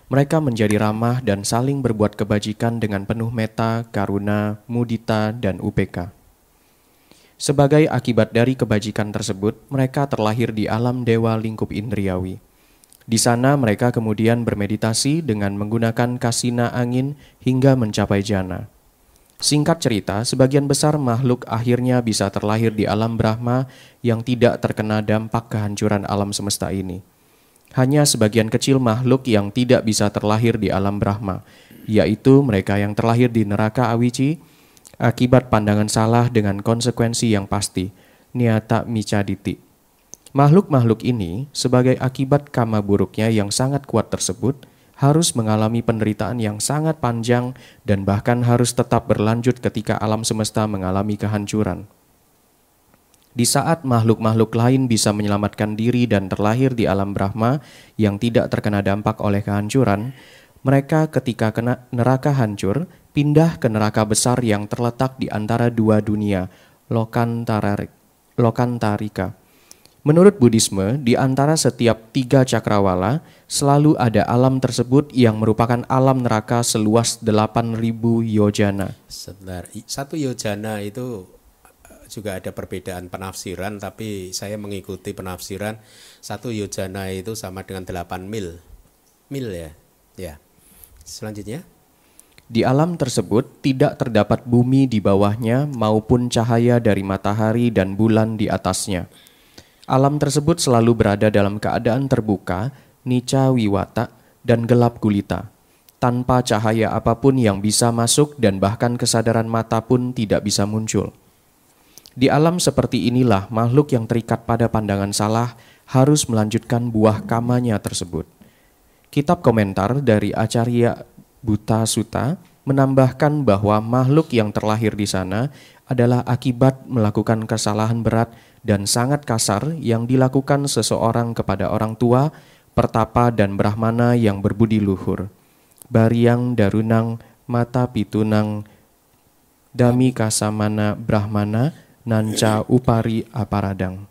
Mereka menjadi ramah dan saling berbuat kebajikan dengan penuh meta, karuna, mudita, dan upeka. Sebagai akibat dari kebajikan tersebut, mereka terlahir di alam dewa lingkup indriawi. Di sana mereka kemudian bermeditasi dengan menggunakan kasina angin hingga mencapai jana. Singkat cerita, sebagian besar makhluk akhirnya bisa terlahir di alam Brahma yang tidak terkena dampak kehancuran alam semesta ini. Hanya sebagian kecil makhluk yang tidak bisa terlahir di alam Brahma, yaitu mereka yang terlahir di neraka awici akibat pandangan salah dengan konsekuensi yang pasti, niata micaditi. Makhluk-makhluk ini sebagai akibat kama buruknya yang sangat kuat tersebut harus mengalami penderitaan yang sangat panjang dan bahkan harus tetap berlanjut ketika alam semesta mengalami kehancuran. Di saat makhluk-makhluk lain bisa menyelamatkan diri dan terlahir di alam Brahma yang tidak terkena dampak oleh kehancuran, mereka ketika kena neraka hancur pindah ke neraka besar yang terletak di antara dua dunia, Lokantarika. Menurut Buddhisme, di antara setiap tiga cakrawala selalu ada alam tersebut yang merupakan alam neraka seluas 8000 yojana. Satu yojana itu juga ada perbedaan penafsiran tapi saya mengikuti penafsiran satu yojana itu sama dengan 8 mil mil ya ya selanjutnya di alam tersebut tidak terdapat bumi di bawahnya maupun cahaya dari matahari dan bulan di atasnya. Alam tersebut selalu berada dalam keadaan terbuka, nica wiwata, dan gelap gulita. Tanpa cahaya apa pun yang bisa masuk dan bahkan kesadaran mata pun tidak bisa muncul. Di alam seperti inilah makhluk yang terikat pada pandangan salah harus melanjutkan buah kamanya tersebut. Kitab komentar dari Acarya Buta Suta menambahkan bahwa makhluk yang terlahir di sana adalah akibat melakukan kesalahan berat dan sangat kasar yang dilakukan seseorang kepada orang tua, pertapa dan brahmana yang berbudi luhur. Bariang darunang mata pitunang dami kasamana brahmana nanca upari aparadang.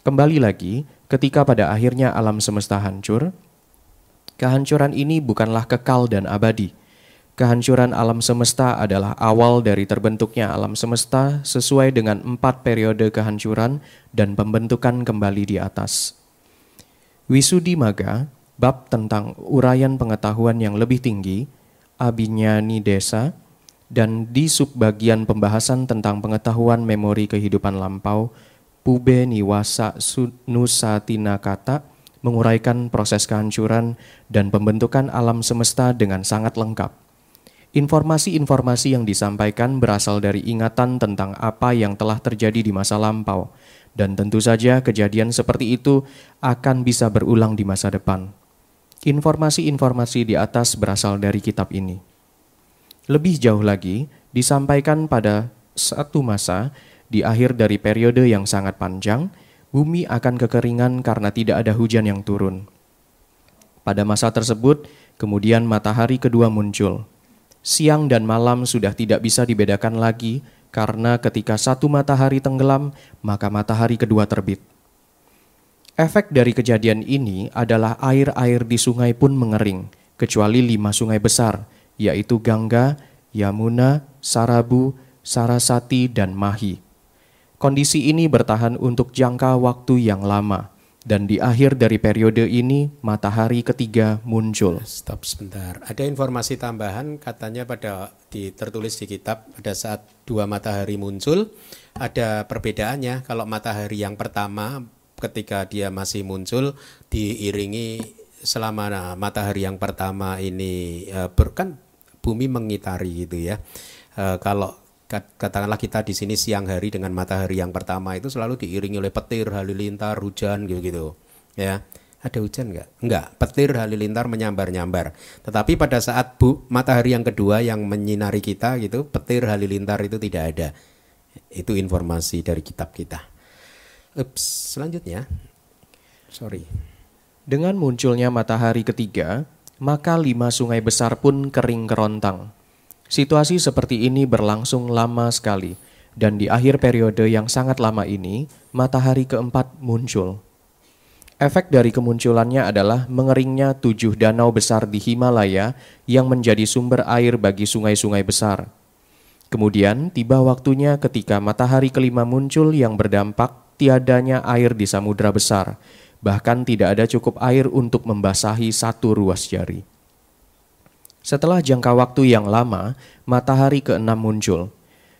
Kembali lagi, ketika pada akhirnya alam semesta hancur, kehancuran ini bukanlah kekal dan abadi. Kehancuran alam semesta adalah awal dari terbentuknya alam semesta sesuai dengan empat periode kehancuran dan pembentukan kembali di atas. Wisudi Maga, bab tentang uraian pengetahuan yang lebih tinggi, Abinyani Desa, dan di subbagian pembahasan tentang pengetahuan memori kehidupan lampau, Pube Niwasa Nusatina Kata menguraikan proses kehancuran dan pembentukan alam semesta dengan sangat lengkap. Informasi-informasi yang disampaikan berasal dari ingatan tentang apa yang telah terjadi di masa lampau, dan tentu saja kejadian seperti itu akan bisa berulang di masa depan. Informasi-informasi di atas berasal dari kitab ini. Lebih jauh lagi, disampaikan pada satu masa di akhir dari periode yang sangat panjang, bumi akan kekeringan karena tidak ada hujan yang turun. Pada masa tersebut, kemudian matahari kedua muncul. Siang dan malam sudah tidak bisa dibedakan lagi karena ketika satu matahari tenggelam, maka matahari kedua terbit. Efek dari kejadian ini adalah air-air di sungai pun mengering, kecuali lima sungai besar, yaitu Gangga, Yamuna, Sarabu, Sarasati, dan Mahi. Kondisi ini bertahan untuk jangka waktu yang lama, dan di akhir dari periode ini matahari ketiga muncul. Stop sebentar. Ada informasi tambahan katanya pada di tertulis di kitab pada saat dua matahari muncul ada perbedaannya. Kalau matahari yang pertama ketika dia masih muncul diiringi selama nah, matahari yang pertama ini uh, ber, kan bumi mengitari gitu ya. Uh, kalau katakanlah kita di sini siang hari dengan matahari yang pertama itu selalu diiringi oleh petir, halilintar, hujan gitu-gitu. Ya. Ada hujan nggak? Enggak. Petir, halilintar menyambar-nyambar. Tetapi pada saat bu matahari yang kedua yang menyinari kita gitu, petir, halilintar itu tidak ada. Itu informasi dari kitab kita. Ups, selanjutnya. Sorry. Dengan munculnya matahari ketiga, maka lima sungai besar pun kering kerontang Situasi seperti ini berlangsung lama sekali, dan di akhir periode yang sangat lama ini, matahari keempat muncul. Efek dari kemunculannya adalah mengeringnya tujuh danau besar di Himalaya yang menjadi sumber air bagi sungai-sungai besar. Kemudian tiba waktunya ketika matahari kelima muncul yang berdampak tiadanya air di samudera besar, bahkan tidak ada cukup air untuk membasahi satu ruas jari. Setelah jangka waktu yang lama, matahari keenam muncul.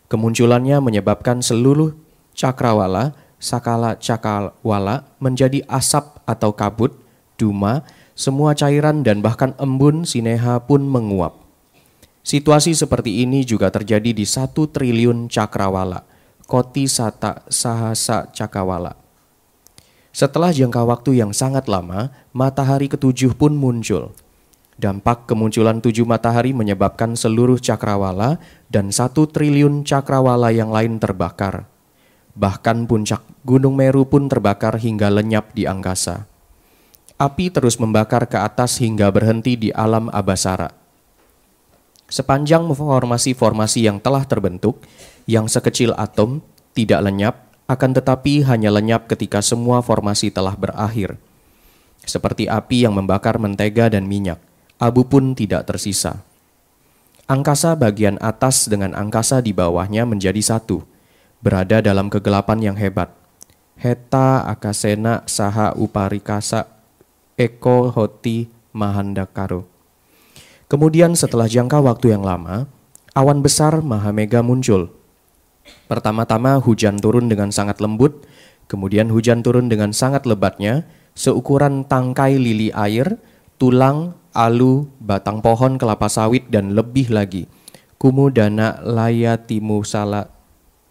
Kemunculannya menyebabkan seluruh cakrawala, sakala cakrawala menjadi asap atau kabut, duma, semua cairan dan bahkan embun sineha pun menguap. Situasi seperti ini juga terjadi di satu triliun cakrawala, koti sata sahasa cakrawala. Setelah jangka waktu yang sangat lama, matahari ketujuh pun muncul. Dampak kemunculan tujuh matahari menyebabkan seluruh cakrawala dan satu triliun cakrawala yang lain terbakar. Bahkan puncak Gunung Meru pun terbakar hingga lenyap di angkasa. Api terus membakar ke atas hingga berhenti di alam Abasara. Sepanjang formasi-formasi yang telah terbentuk, yang sekecil atom, tidak lenyap, akan tetapi hanya lenyap ketika semua formasi telah berakhir. Seperti api yang membakar mentega dan minyak abu pun tidak tersisa. Angkasa bagian atas dengan angkasa di bawahnya menjadi satu, berada dalam kegelapan yang hebat. Heta akasena saha uparikasa eko hoti mahandakaro. Kemudian setelah jangka waktu yang lama, awan besar Mahamega muncul. Pertama-tama hujan turun dengan sangat lembut, kemudian hujan turun dengan sangat lebatnya, seukuran tangkai lili air, tulang, alu, batang pohon, kelapa sawit, dan lebih lagi. Kumudana layatimu sala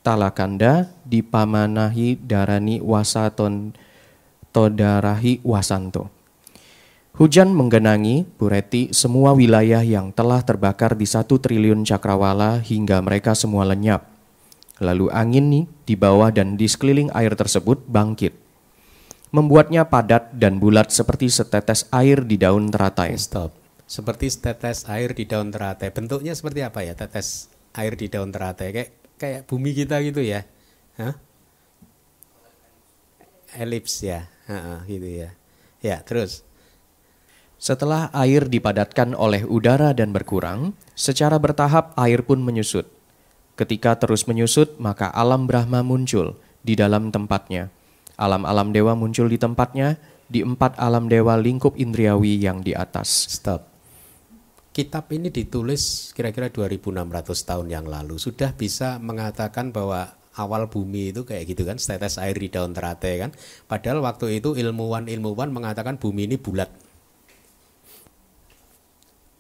talakanda dipamanahi darani wasaton todarahi wasanto. Hujan menggenangi, Bureti, semua wilayah yang telah terbakar di satu triliun cakrawala hingga mereka semua lenyap. Lalu angin nih di bawah dan di sekeliling air tersebut bangkit membuatnya padat dan bulat seperti setetes air di daun teratai. Stop. Seperti setetes air di daun teratai. Bentuknya seperti apa ya tetes air di daun teratai? Kayak kayak bumi kita gitu ya. Hah? Elips ya. Ha, gitu ya. Ya, terus. Setelah air dipadatkan oleh udara dan berkurang, secara bertahap air pun menyusut. Ketika terus menyusut, maka alam Brahma muncul di dalam tempatnya Alam-alam dewa muncul di tempatnya di empat alam dewa lingkup indriawi yang di atas. Stop. Kitab ini ditulis kira-kira 2600 tahun yang lalu. Sudah bisa mengatakan bahwa awal bumi itu kayak gitu kan, setetes air di daun teratai kan. Padahal waktu itu ilmuwan-ilmuwan mengatakan bumi ini bulat.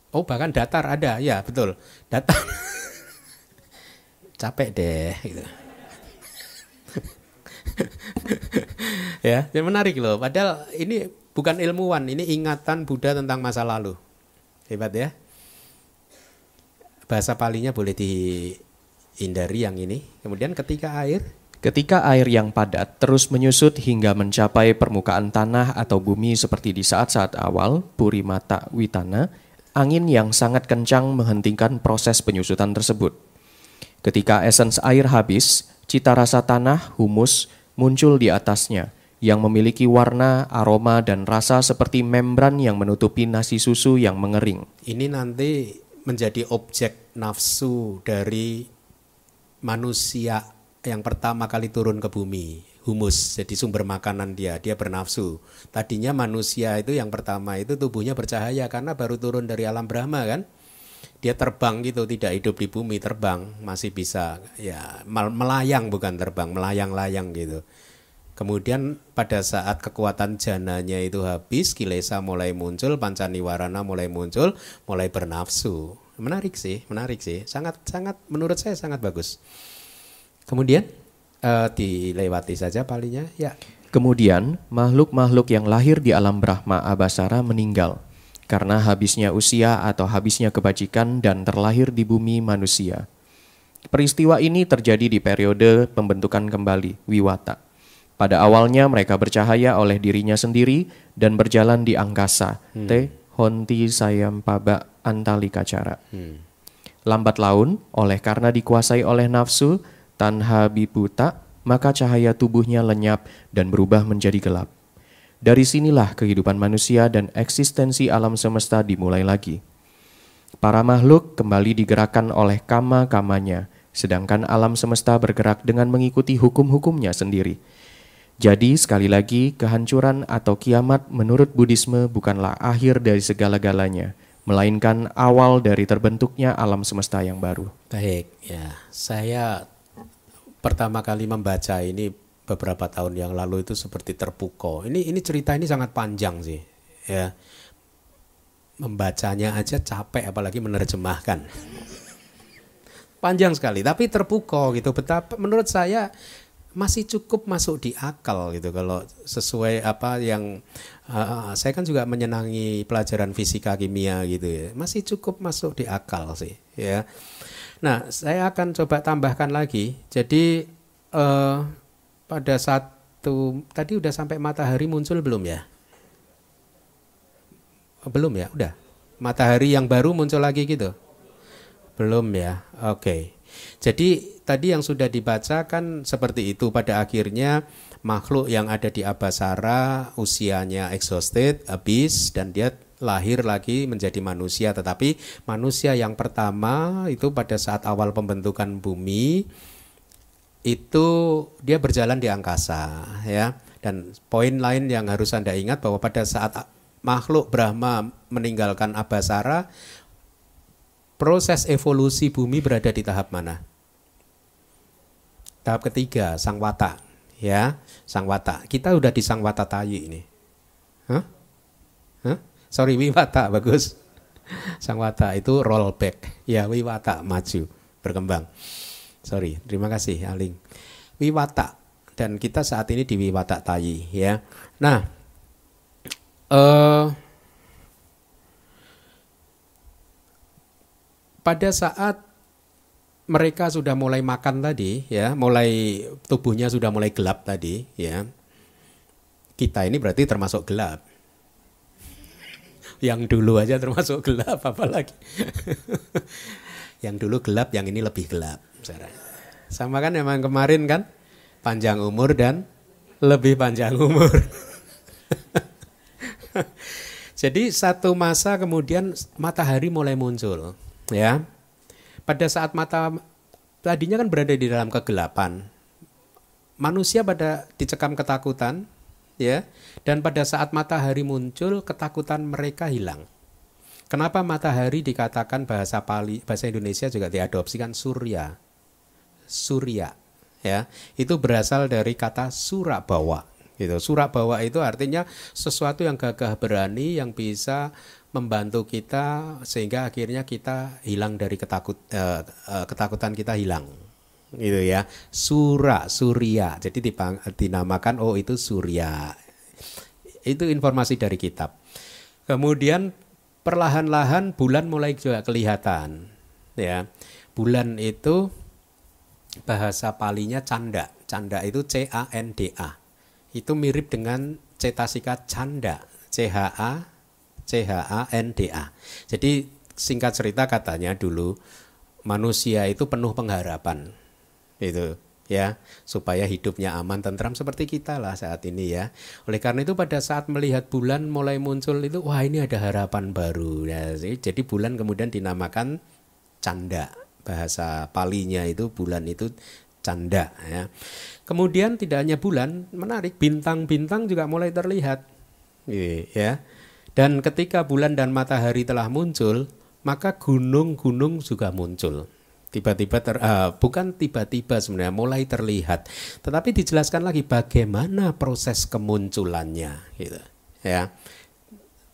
Oh bahkan datar ada, ya betul. Datar. [laughs] Capek deh. Gitu. [laughs] ya, yang menarik loh. Padahal ini bukan ilmuwan, ini ingatan Buddha tentang masa lalu. Hebat ya. Bahasa palinya boleh dihindari yang ini. Kemudian ketika air Ketika air yang padat terus menyusut hingga mencapai permukaan tanah atau bumi seperti di saat-saat awal, Puri Mata Witana, angin yang sangat kencang menghentikan proses penyusutan tersebut. Ketika esens air habis, cita rasa tanah, humus, muncul di atasnya, yang memiliki warna, aroma, dan rasa seperti membran yang menutupi nasi susu yang mengering. Ini nanti menjadi objek nafsu dari manusia yang pertama kali turun ke bumi, humus, jadi sumber makanan dia, dia bernafsu. Tadinya manusia itu yang pertama itu tubuhnya bercahaya karena baru turun dari alam Brahma kan. Dia terbang gitu, tidak hidup di bumi, terbang masih bisa ya melayang bukan terbang, melayang-layang gitu. Kemudian pada saat kekuatan jananya itu habis, kilesa mulai muncul, pancaniwarana mulai muncul, mulai bernafsu. Menarik sih, menarik sih. Sangat sangat menurut saya sangat bagus. Kemudian uh, dilewati saja palingnya, ya. Kemudian makhluk-makhluk yang lahir di alam Brahma Abasara meninggal karena habisnya usia atau habisnya kebajikan dan terlahir di bumi manusia. Peristiwa ini terjadi di periode pembentukan kembali Wiwata. Pada awalnya mereka bercahaya oleh dirinya sendiri dan berjalan di angkasa. Hmm. Te honti sayam paba antalikacara. Hmm. Lambat laun, oleh karena dikuasai oleh nafsu, tanha biputa, maka cahaya tubuhnya lenyap dan berubah menjadi gelap. Dari sinilah kehidupan manusia dan eksistensi alam semesta dimulai lagi. Para makhluk kembali digerakkan oleh kama-kamanya, sedangkan alam semesta bergerak dengan mengikuti hukum-hukumnya sendiri. Jadi sekali lagi kehancuran atau kiamat menurut Buddhisme bukanlah akhir dari segala-galanya, melainkan awal dari terbentuknya alam semesta yang baru. Baik, ya. Saya pertama kali membaca ini beberapa tahun yang lalu itu seperti terpukau. Ini ini cerita ini sangat panjang sih, ya. Membacanya aja capek apalagi menerjemahkan. panjang sekali, tapi terpukau gitu. Betapa menurut saya masih cukup masuk di akal gitu kalau sesuai apa yang uh, saya kan juga menyenangi pelajaran fisika kimia gitu ya masih cukup masuk di akal sih ya Nah, saya akan coba tambahkan lagi. Jadi uh, pada satu tadi udah sampai matahari muncul belum ya? Oh, belum ya, udah. Matahari yang baru muncul lagi gitu. Belum ya. Oke. Okay. Jadi tadi yang sudah dibaca kan seperti itu pada akhirnya makhluk yang ada di Abasara usianya exhausted, habis dan dia lahir lagi menjadi manusia tetapi manusia yang pertama itu pada saat awal pembentukan bumi itu dia berjalan di angkasa ya dan poin lain yang harus Anda ingat bahwa pada saat makhluk Brahma meninggalkan Abasara proses evolusi bumi berada di tahap mana? Tahap ketiga, sang wata. Ya, sang wata. Kita udah di sang wata tayi ini. Hah? Hah? Sorry, wiwata bagus. Sang wata itu roll back. Ya, wiwata maju, berkembang. Sorry, terima kasih Aling. Wiwata dan kita saat ini di wiwata tayi ya. Nah, uh, pada saat mereka sudah mulai makan tadi ya, mulai tubuhnya sudah mulai gelap tadi ya. Kita ini berarti termasuk gelap yang dulu aja termasuk gelap apalagi [laughs] yang dulu gelap yang ini lebih gelap sama kan emang kemarin kan? Panjang umur dan lebih panjang umur. [laughs] Jadi satu masa kemudian matahari mulai muncul ya. Pada saat mata tadinya kan berada di dalam kegelapan. Manusia pada dicekam ketakutan ya. Dan pada saat matahari muncul, ketakutan mereka hilang. Kenapa matahari dikatakan bahasa Pali, bahasa Indonesia juga diadopsikan surya. Surya, ya. Itu berasal dari kata surabawa. Gitu. Surabawa itu artinya sesuatu yang gagah berani yang bisa membantu kita sehingga akhirnya kita hilang dari ketakut uh, uh, ketakutan kita hilang gitu ya sura surya jadi dinamakan oh itu surya itu informasi dari kitab kemudian perlahan-lahan bulan mulai juga kelihatan ya. Bulan itu bahasa palinya canda. Canda itu C A N D A. Itu mirip dengan cetasika canda. C H A C H A N D A. Jadi singkat cerita katanya dulu manusia itu penuh pengharapan. Itu ya, supaya hidupnya aman tentram seperti kita lah saat ini ya. Oleh karena itu pada saat melihat bulan mulai muncul itu wah ini ada harapan baru. Ya, jadi bulan kemudian dinamakan canda. Bahasa palinya itu bulan itu canda ya. Kemudian tidak hanya bulan, menarik bintang-bintang juga mulai terlihat. Ya. Dan ketika bulan dan matahari telah muncul, maka gunung-gunung juga muncul tiba-tiba ter uh, bukan tiba-tiba sebenarnya mulai terlihat. Tetapi dijelaskan lagi bagaimana proses kemunculannya gitu ya.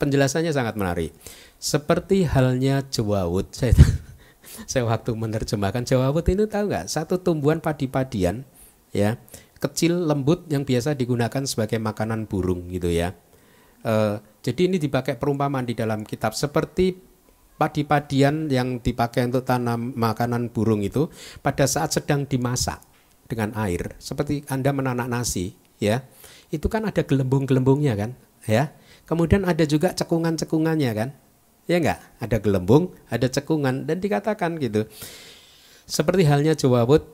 Penjelasannya sangat menarik. Seperti halnya jawawut saya [laughs] saya waktu menerjemahkan jawawut ini tahu nggak? Satu tumbuhan padi-padian ya kecil lembut yang biasa digunakan sebagai makanan burung gitu ya. Uh, jadi ini dipakai perumpamaan di dalam kitab. Seperti padi-padian yang dipakai untuk tanam makanan burung itu pada saat sedang dimasak dengan air seperti Anda menanak nasi ya itu kan ada gelembung-gelembungnya kan ya. Kemudian ada juga cekungan-cekungannya kan ya enggak? Ada gelembung ada cekungan dan dikatakan gitu. Seperti halnya jawabut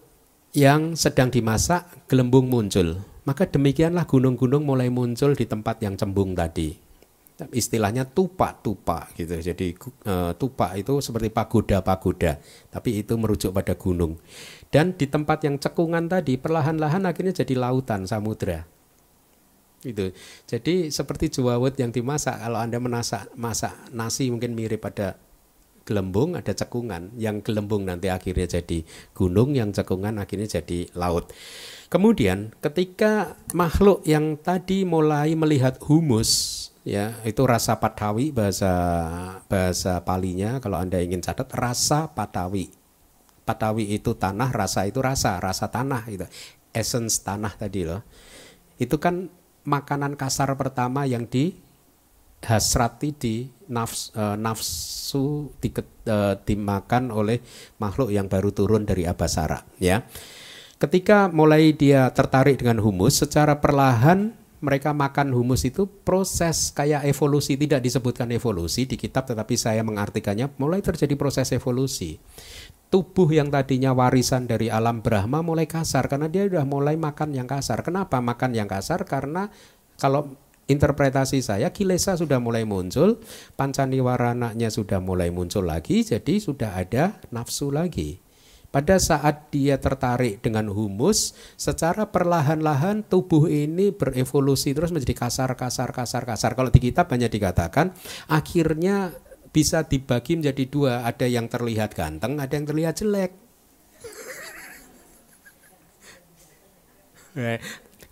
yang sedang dimasak gelembung muncul. Maka demikianlah gunung-gunung mulai muncul di tempat yang cembung tadi istilahnya tupa-tupa gitu. Jadi uh, tupa itu seperti pagoda-pagoda, tapi itu merujuk pada gunung. Dan di tempat yang cekungan tadi perlahan-lahan akhirnya jadi lautan samudra. Itu. Jadi seperti juwawut yang dimasak kalau Anda menasak masak nasi mungkin mirip pada gelembung ada cekungan yang gelembung nanti akhirnya jadi gunung yang cekungan akhirnya jadi laut. Kemudian ketika makhluk yang tadi mulai melihat humus ya itu rasa patawi bahasa bahasa palinya kalau anda ingin catat rasa patawi patawi itu tanah rasa itu rasa rasa tanah itu essence tanah tadi loh. Itu kan makanan kasar pertama yang di hasrati di nafs, uh, nafsu di, uh, dimakan oleh makhluk yang baru turun dari abasara ya. Ketika mulai dia tertarik dengan humus secara perlahan mereka makan humus itu proses kayak evolusi tidak disebutkan evolusi di kitab tetapi saya mengartikannya mulai terjadi proses evolusi. Tubuh yang tadinya warisan dari alam Brahma mulai kasar karena dia sudah mulai makan yang kasar. Kenapa makan yang kasar? Karena kalau interpretasi saya kilesa sudah mulai muncul pancaniwarananya sudah mulai muncul lagi jadi sudah ada nafsu lagi pada saat dia tertarik dengan humus, secara perlahan-lahan tubuh ini berevolusi terus menjadi kasar, kasar, kasar, kasar. Kalau di kitab banyak dikatakan, akhirnya bisa dibagi menjadi dua. Ada yang terlihat ganteng, ada yang terlihat jelek. [laughs] Eh,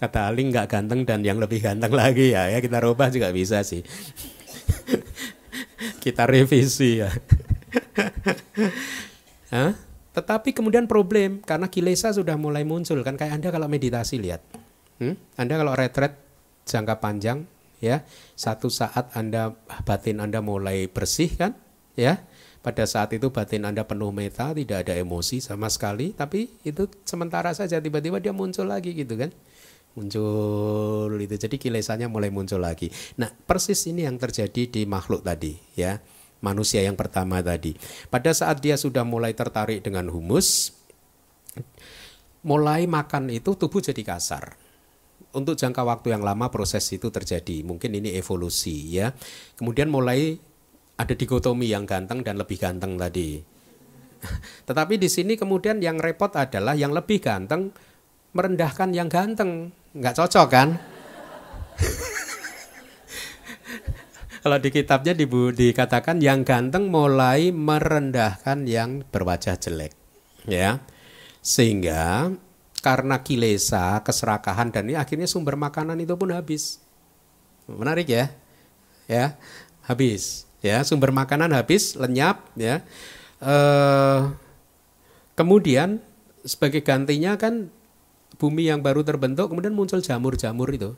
kata Ali nggak ganteng dan yang lebih ganteng lagi ya, ya kita rubah juga bisa sih. [laughs] kita revisi ya. [laughs] Hah? Tetapi kemudian problem karena kilesa sudah mulai muncul kan kayak Anda kalau meditasi lihat. Hmm? Anda kalau retret jangka panjang ya, satu saat Anda batin Anda mulai bersih kan? Ya. Pada saat itu batin Anda penuh meta, tidak ada emosi sama sekali, tapi itu sementara saja tiba-tiba dia muncul lagi gitu kan muncul itu jadi kilesanya mulai muncul lagi nah persis ini yang terjadi di makhluk tadi ya manusia yang pertama tadi. Pada saat dia sudah mulai tertarik dengan humus, mulai makan itu tubuh jadi kasar. Untuk jangka waktu yang lama proses itu terjadi. Mungkin ini evolusi ya. Kemudian mulai ada dikotomi yang ganteng dan lebih ganteng tadi. [laughs] Tetapi di sini kemudian yang repot adalah yang lebih ganteng merendahkan yang ganteng. Nggak cocok kan? [laughs] Kalau di kitabnya dibu, dikatakan yang ganteng mulai merendahkan yang berwajah jelek. Ya. Sehingga karena kilesa, keserakahan dan ini akhirnya sumber makanan itu pun habis. Menarik ya? Ya, habis. Ya, sumber makanan habis, lenyap ya. Eh, kemudian sebagai gantinya kan bumi yang baru terbentuk kemudian muncul jamur-jamur itu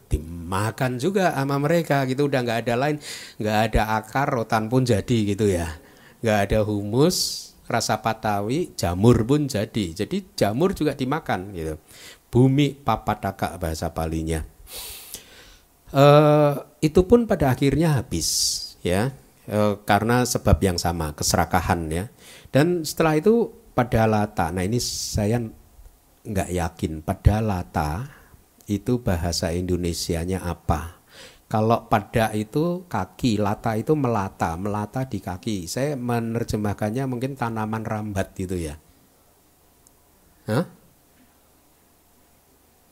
dimakan juga sama mereka gitu. Udah nggak ada lain nggak ada akar rotan pun jadi gitu ya. Nggak ada humus rasa patawi jamur pun jadi. Jadi jamur juga dimakan gitu. Bumi papataka bahasa palinya e, itu pun pada akhirnya habis ya. E, karena sebab yang sama keserakahan ya. Dan setelah itu pada lata. Nah ini saya nggak yakin. Pada lata itu bahasa Indonesianya apa. Kalau pada itu kaki, lata itu melata, melata di kaki. Saya menerjemahkannya mungkin tanaman rambat gitu ya. Hah?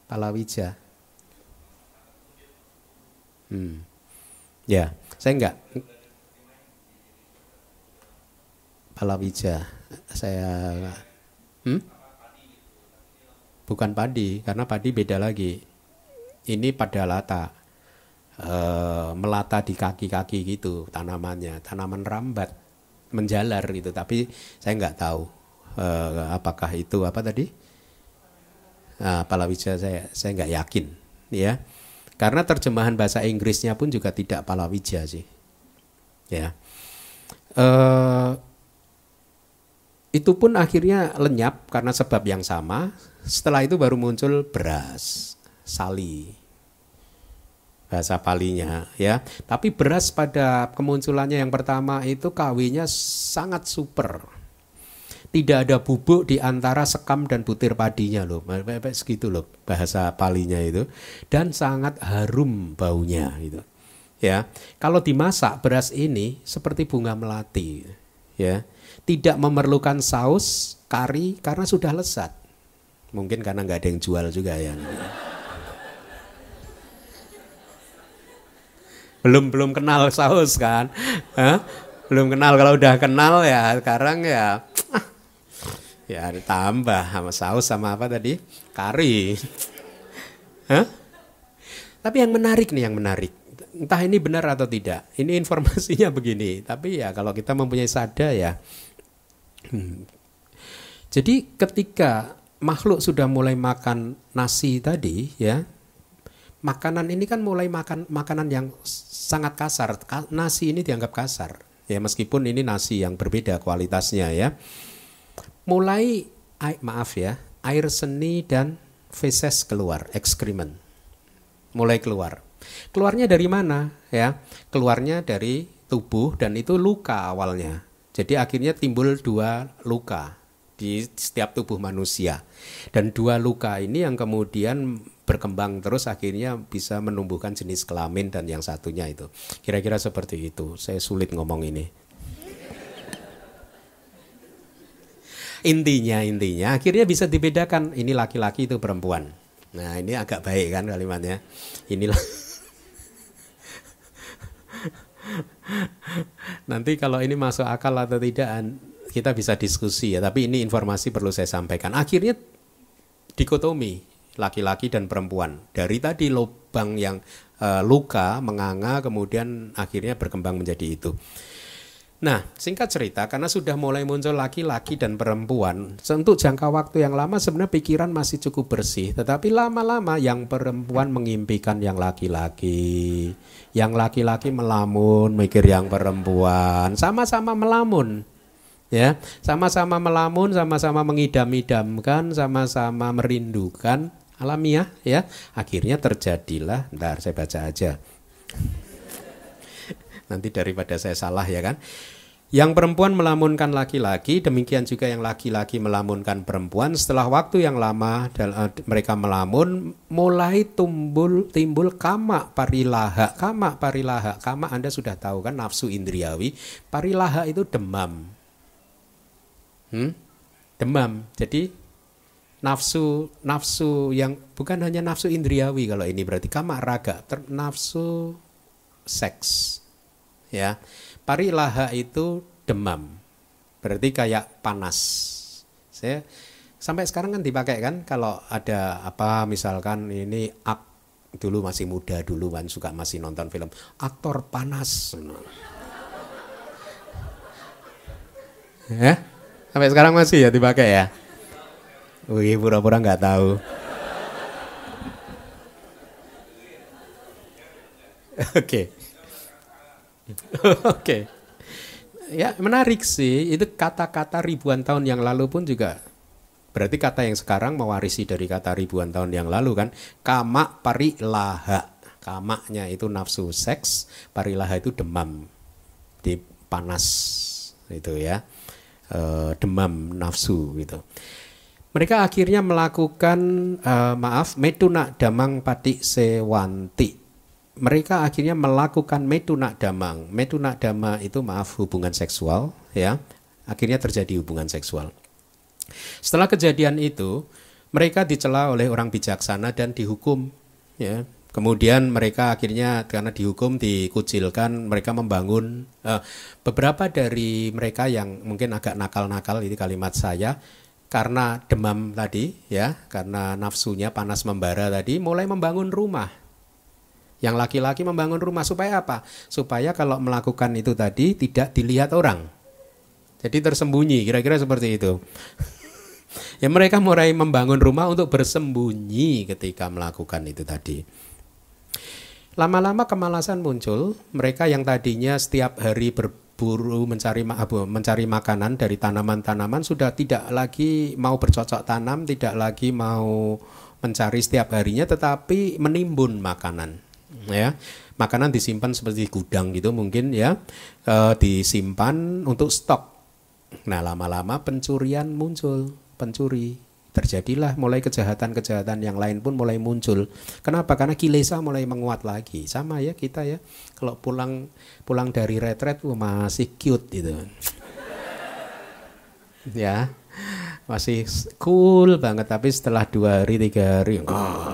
Palawija. Hmm. Ya, saya enggak palawija. Saya hmm? Bukan padi, karena padi beda lagi. Ini pada lata. E, melata di kaki-kaki gitu tanamannya, tanaman rambat, menjalar gitu. Tapi saya nggak tahu e, apakah itu apa tadi? Nah, palawija saya saya nggak yakin, ya. Karena terjemahan bahasa Inggrisnya pun juga tidak palawija sih. Ya. Uh, itu pun akhirnya lenyap karena sebab yang sama. Setelah itu baru muncul beras, sali. Bahasa palinya ya. Tapi beras pada kemunculannya yang pertama itu kawinnya sangat super tidak ada bubuk di antara sekam dan butir padinya loh. Segitu loh bahasa palinya itu. Dan sangat harum baunya itu. Ya, kalau dimasak beras ini seperti bunga melati, ya, tidak memerlukan saus, kari karena sudah lesat. Mungkin karena nggak ada yang jual juga ya. belum belum kenal saus kan, Hah? belum kenal kalau udah kenal ya sekarang ya Ya ditambah sama saus sama apa tadi? Kari. Hah? Tapi yang menarik nih yang menarik. Entah ini benar atau tidak. Ini informasinya [laughs] begini. Tapi ya kalau kita mempunyai sada ya. Hmm. Jadi ketika makhluk sudah mulai makan nasi tadi ya. Makanan ini kan mulai makan makanan yang sangat kasar. Nasi ini dianggap kasar. Ya meskipun ini nasi yang berbeda kualitasnya ya mulai maaf ya air seni dan feses keluar ekskremen mulai keluar keluarnya dari mana ya keluarnya dari tubuh dan itu luka awalnya jadi akhirnya timbul dua luka di setiap tubuh manusia. Dan dua luka ini yang kemudian berkembang terus akhirnya bisa menumbuhkan jenis kelamin dan yang satunya itu. Kira-kira seperti itu. Saya sulit ngomong ini. Intinya intinya akhirnya bisa dibedakan. Ini laki-laki itu perempuan. Nah, ini agak baik kan kalimatnya. Inilah [laughs] Nanti kalau ini masuk akal atau tidak kita bisa diskusi ya, tapi ini informasi perlu saya sampaikan. Akhirnya dikotomi laki-laki dan perempuan. Dari tadi lubang yang uh, luka menganga kemudian akhirnya berkembang menjadi itu. Nah, singkat cerita, karena sudah mulai muncul laki-laki dan perempuan, untuk jangka waktu yang lama sebenarnya pikiran masih cukup bersih, tetapi lama-lama yang perempuan mengimpikan yang laki-laki, yang laki-laki melamun, mikir yang perempuan, sama-sama melamun, ya, sama-sama melamun, sama-sama mengidam-idamkan, sama-sama merindukan, alamiah, ya, akhirnya terjadilah, ntar saya baca aja nanti daripada saya salah ya kan. Yang perempuan melamunkan laki-laki, demikian juga yang laki-laki melamunkan perempuan. Setelah waktu yang lama eh, mereka melamun, mulai tumbul timbul kama parilaha. Kama parilaha, kama Anda sudah tahu kan nafsu indriawi. Parilaha itu demam. Hmm? Demam. Jadi nafsu nafsu yang bukan hanya nafsu indriawi kalau ini berarti kama raga, nafsu seks ya. Parilaha itu demam. Berarti kayak panas. Saya sampai sekarang kan dipakai kan kalau ada apa misalkan ini ak dulu masih muda dulu kan suka masih nonton film aktor panas ya sampai sekarang masih ya dipakai ya Wih pura-pura nggak tahu [laughs] oke. [laughs] Oke. Ya, menarik sih. Itu kata-kata ribuan tahun yang lalu pun juga berarti kata yang sekarang mewarisi dari kata ribuan tahun yang lalu kan. Kama parilaha. Kamaknya itu nafsu seks, parilaha itu demam. Di panas itu ya. Uh, demam nafsu gitu. Mereka akhirnya melakukan uh, maaf metuna damang pati sewanti. Mereka akhirnya melakukan metuna damang. Metuna dama itu maaf hubungan seksual ya. Akhirnya terjadi hubungan seksual. Setelah kejadian itu, mereka dicela oleh orang bijaksana dan dihukum ya. Kemudian mereka akhirnya karena dihukum dikucilkan, mereka membangun uh, beberapa dari mereka yang mungkin agak nakal-nakal ini kalimat saya karena demam tadi ya, karena nafsunya panas membara tadi mulai membangun rumah. Yang laki-laki membangun rumah supaya apa? Supaya kalau melakukan itu tadi tidak dilihat orang. Jadi tersembunyi, kira-kira seperti itu. [laughs] ya mereka mulai membangun rumah untuk bersembunyi ketika melakukan itu tadi. Lama-lama kemalasan muncul, mereka yang tadinya setiap hari ber, berburu mencari mencari makanan dari tanaman-tanaman sudah tidak lagi mau bercocok tanam, tidak lagi mau mencari setiap harinya tetapi menimbun makanan ya. Makanan disimpan seperti gudang gitu mungkin ya. E, disimpan untuk stok. Nah, lama-lama pencurian muncul, pencuri terjadilah mulai kejahatan-kejahatan yang lain pun mulai muncul. Kenapa? Karena kilesa mulai menguat lagi. Sama ya kita ya. Kalau pulang pulang dari retret masih cute gitu. [laughs] ya. Masih cool banget tapi setelah dua hari tiga hari oh,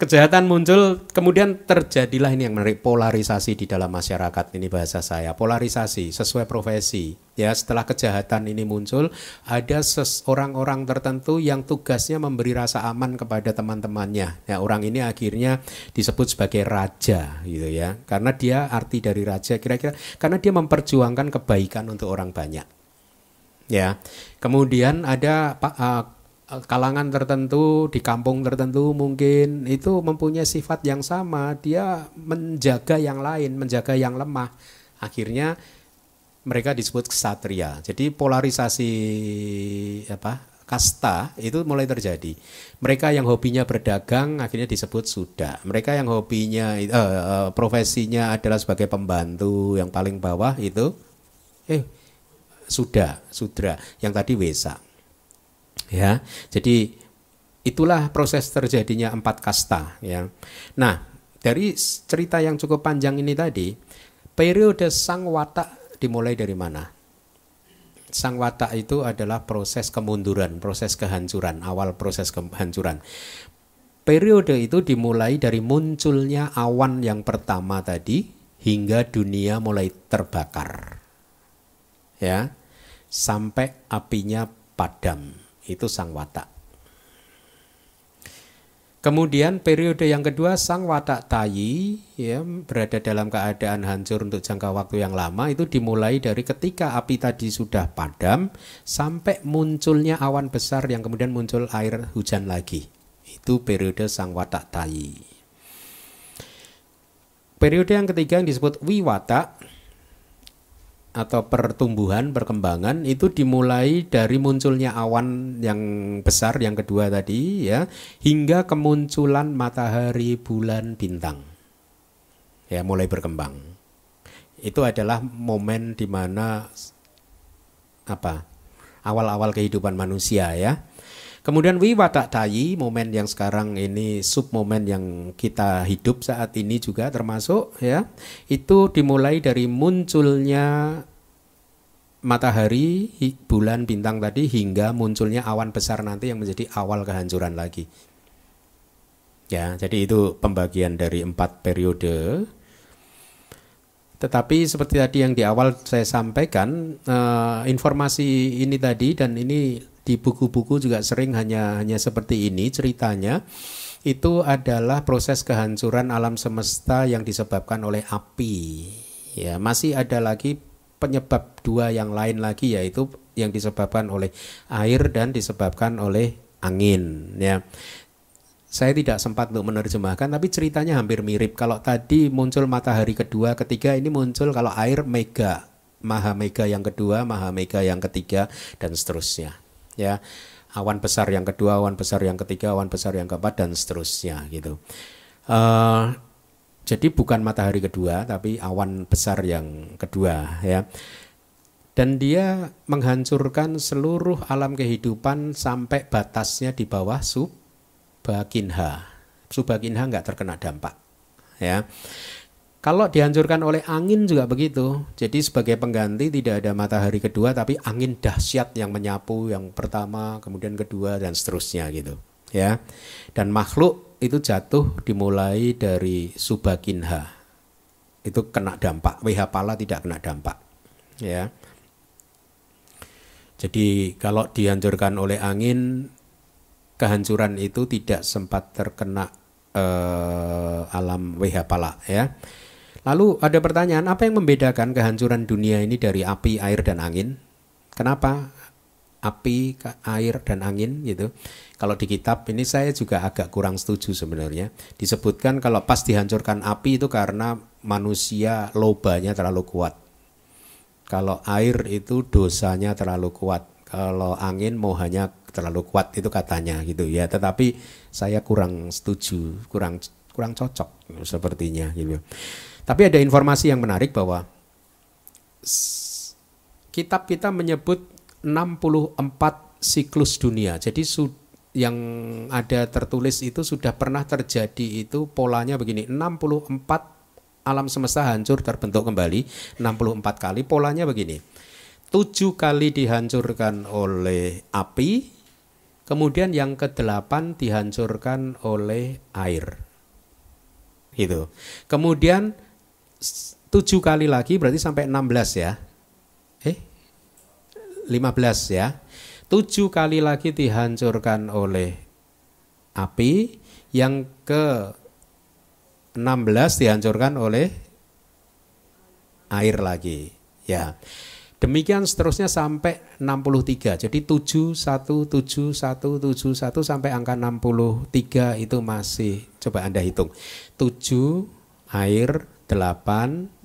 kejahatan muncul kemudian terjadilah ini yang menarik polarisasi di dalam masyarakat ini bahasa saya. Polarisasi sesuai profesi. Ya setelah kejahatan ini muncul ada orang-orang tertentu yang tugasnya memberi rasa aman kepada teman-temannya. Ya orang ini akhirnya disebut sebagai raja gitu ya. Karena dia arti dari raja kira-kira karena dia memperjuangkan kebaikan untuk orang banyak. Ya kemudian ada uh, kalangan tertentu di kampung tertentu mungkin itu mempunyai sifat yang sama. Dia menjaga yang lain menjaga yang lemah. Akhirnya mereka disebut ksatria jadi polarisasi apa kasta itu mulai terjadi. Mereka yang hobinya berdagang akhirnya disebut sudah mereka yang hobinya uh, profesinya adalah sebagai pembantu yang paling bawah itu eh sudah sudra. Yang tadi wesa ya. Jadi itulah proses terjadinya empat kasta ya. Nah dari cerita yang cukup panjang ini tadi periode sang watak dimulai dari mana? Sang watak itu adalah proses kemunduran proses kehancuran awal proses kehancuran. Periode itu dimulai dari munculnya awan yang pertama tadi hingga dunia mulai terbakar ya. Sampai apinya padam itu sang watak. Kemudian periode yang kedua sang watak tayi ya berada dalam keadaan hancur untuk jangka waktu yang lama itu dimulai dari ketika api tadi sudah padam sampai munculnya awan besar yang kemudian muncul air hujan lagi. Itu periode sang watak tayi. Periode yang ketiga yang disebut wiwata atau pertumbuhan perkembangan itu dimulai dari munculnya awan yang besar yang kedua tadi ya hingga kemunculan matahari bulan bintang. Ya mulai berkembang. Itu adalah momen di mana apa awal-awal kehidupan manusia ya Kemudian wiwata tayi, momen yang sekarang ini sub momen yang kita hidup saat ini juga termasuk ya. Itu dimulai dari munculnya matahari, bulan, bintang tadi hingga munculnya awan besar nanti yang menjadi awal kehancuran lagi. Ya, jadi itu pembagian dari empat periode. Tetapi seperti tadi yang di awal saya sampaikan, eh, informasi ini tadi dan ini di buku-buku juga sering hanya hanya seperti ini ceritanya itu adalah proses kehancuran alam semesta yang disebabkan oleh api. Ya, masih ada lagi penyebab dua yang lain lagi yaitu yang disebabkan oleh air dan disebabkan oleh angin ya. Saya tidak sempat untuk menerjemahkan tapi ceritanya hampir mirip. Kalau tadi muncul matahari kedua, ketiga ini muncul kalau air mega, maha mega yang kedua, maha mega yang ketiga dan seterusnya ya awan besar yang kedua, awan besar yang ketiga, awan besar yang keempat dan seterusnya gitu. Uh, Jadi bukan matahari kedua tapi awan besar yang kedua ya. Dan dia menghancurkan seluruh alam kehidupan sampai batasnya di bawah Subhakinha. Subhakinha nggak terkena dampak ya. Kalau dihancurkan oleh angin juga begitu. Jadi sebagai pengganti tidak ada matahari kedua tapi angin dahsyat yang menyapu yang pertama, kemudian kedua dan seterusnya gitu. Ya. Dan makhluk itu jatuh dimulai dari Subakinha. Itu kena dampak. Wihapala tidak kena dampak. Ya. Jadi kalau dihancurkan oleh angin kehancuran itu tidak sempat terkena eh, alam Wihapala ya. Lalu ada pertanyaan, apa yang membedakan kehancuran dunia ini dari api, air, dan angin? Kenapa api, air, dan angin gitu? Kalau di kitab ini saya juga agak kurang setuju sebenarnya. Disebutkan kalau pas dihancurkan api itu karena manusia lobanya terlalu kuat. Kalau air itu dosanya terlalu kuat. Kalau angin mohanya terlalu kuat itu katanya gitu ya. Tetapi saya kurang setuju, kurang kurang cocok sepertinya gitu. Tapi ada informasi yang menarik bahwa kitab kita menyebut 64 siklus dunia. Jadi yang ada tertulis itu sudah pernah terjadi itu polanya begini 64 alam semesta hancur terbentuk kembali 64 kali polanya begini. Tujuh kali dihancurkan oleh api kemudian yang kedelapan dihancurkan oleh air. Gitu. Kemudian tujuh kali lagi berarti sampai 16 ya. Eh, 15 ya. Tujuh kali lagi dihancurkan oleh api, yang ke 16 dihancurkan oleh air lagi. Ya. Demikian seterusnya sampai 63. Jadi 7 1 7 1 7 1 sampai angka 63 itu masih coba Anda hitung. 7 air, 8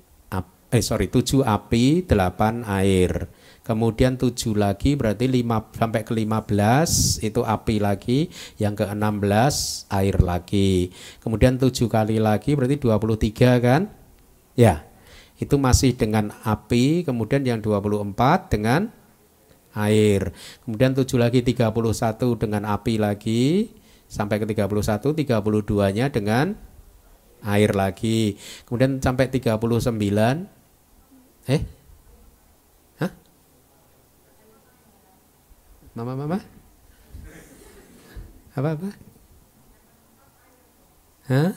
eh sorry 7 api 8 air. Kemudian 7 lagi berarti 5 sampai ke 15 itu api lagi. Yang ke 16 air lagi. Kemudian 7 kali lagi berarti 23 kan? Ya itu masih dengan api kemudian yang 24 dengan air. Kemudian 7 lagi 31 dengan api lagi. Sampai ke 31 32 nya dengan air lagi. Kemudian sampai 39 eh Hah? Mama mama? Apa apa? Hah?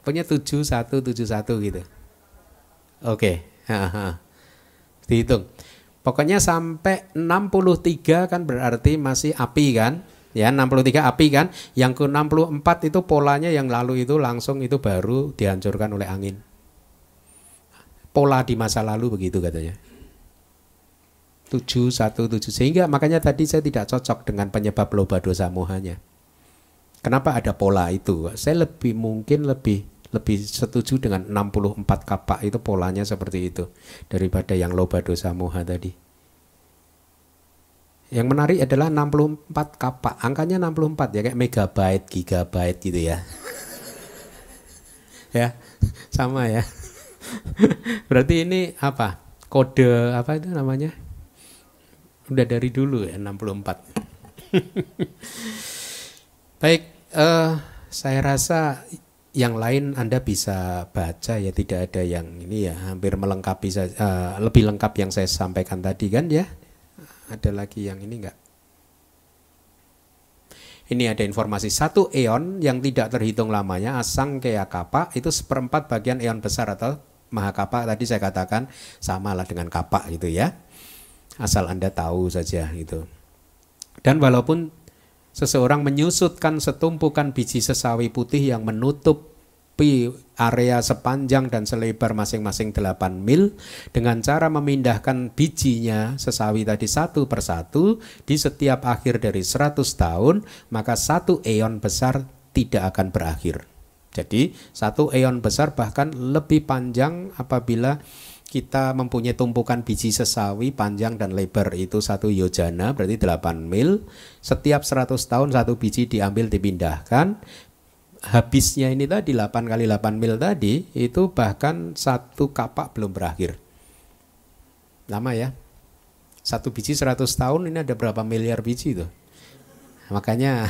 Pokoknya 7171 gitu. Oke, okay. dihitung. Pokoknya sampai 63 kan berarti masih api kan? ya 63 api kan yang ke 64 itu polanya yang lalu itu langsung itu baru dihancurkan oleh angin pola di masa lalu begitu katanya 717 sehingga makanya tadi saya tidak cocok dengan penyebab loba dosa mohanya kenapa ada pola itu saya lebih mungkin lebih lebih setuju dengan 64 kapak itu polanya seperti itu daripada yang loba dosa moha tadi yang menarik adalah 64 kapak. Angkanya 64 ya kayak megabyte, gigabyte gitu ya. [laughs] ya, sama ya. [laughs] Berarti ini apa? Kode apa itu namanya? Udah dari dulu ya 64. [laughs] Baik, uh, saya rasa yang lain Anda bisa baca ya tidak ada yang ini ya hampir melengkapi uh, lebih lengkap yang saya sampaikan tadi kan ya ada lagi yang ini enggak? Ini ada informasi satu eon yang tidak terhitung lamanya asang kaya kapa itu seperempat bagian eon besar atau mahakapa tadi saya katakan sama lah dengan kapa gitu ya. Asal Anda tahu saja gitu. Dan walaupun seseorang menyusutkan setumpukan biji sesawi putih yang menutup area sepanjang dan selebar masing-masing 8 mil dengan cara memindahkan bijinya sesawi tadi satu persatu di setiap akhir dari 100 tahun maka satu eon besar tidak akan berakhir. Jadi satu eon besar bahkan lebih panjang apabila kita mempunyai tumpukan biji sesawi panjang dan lebar itu satu yojana berarti 8 mil. Setiap 100 tahun satu biji diambil dipindahkan habisnya ini tadi 8 kali 8 mil tadi itu bahkan satu kapak belum berakhir. Lama ya. Satu biji 100 tahun ini ada berapa miliar biji itu. Makanya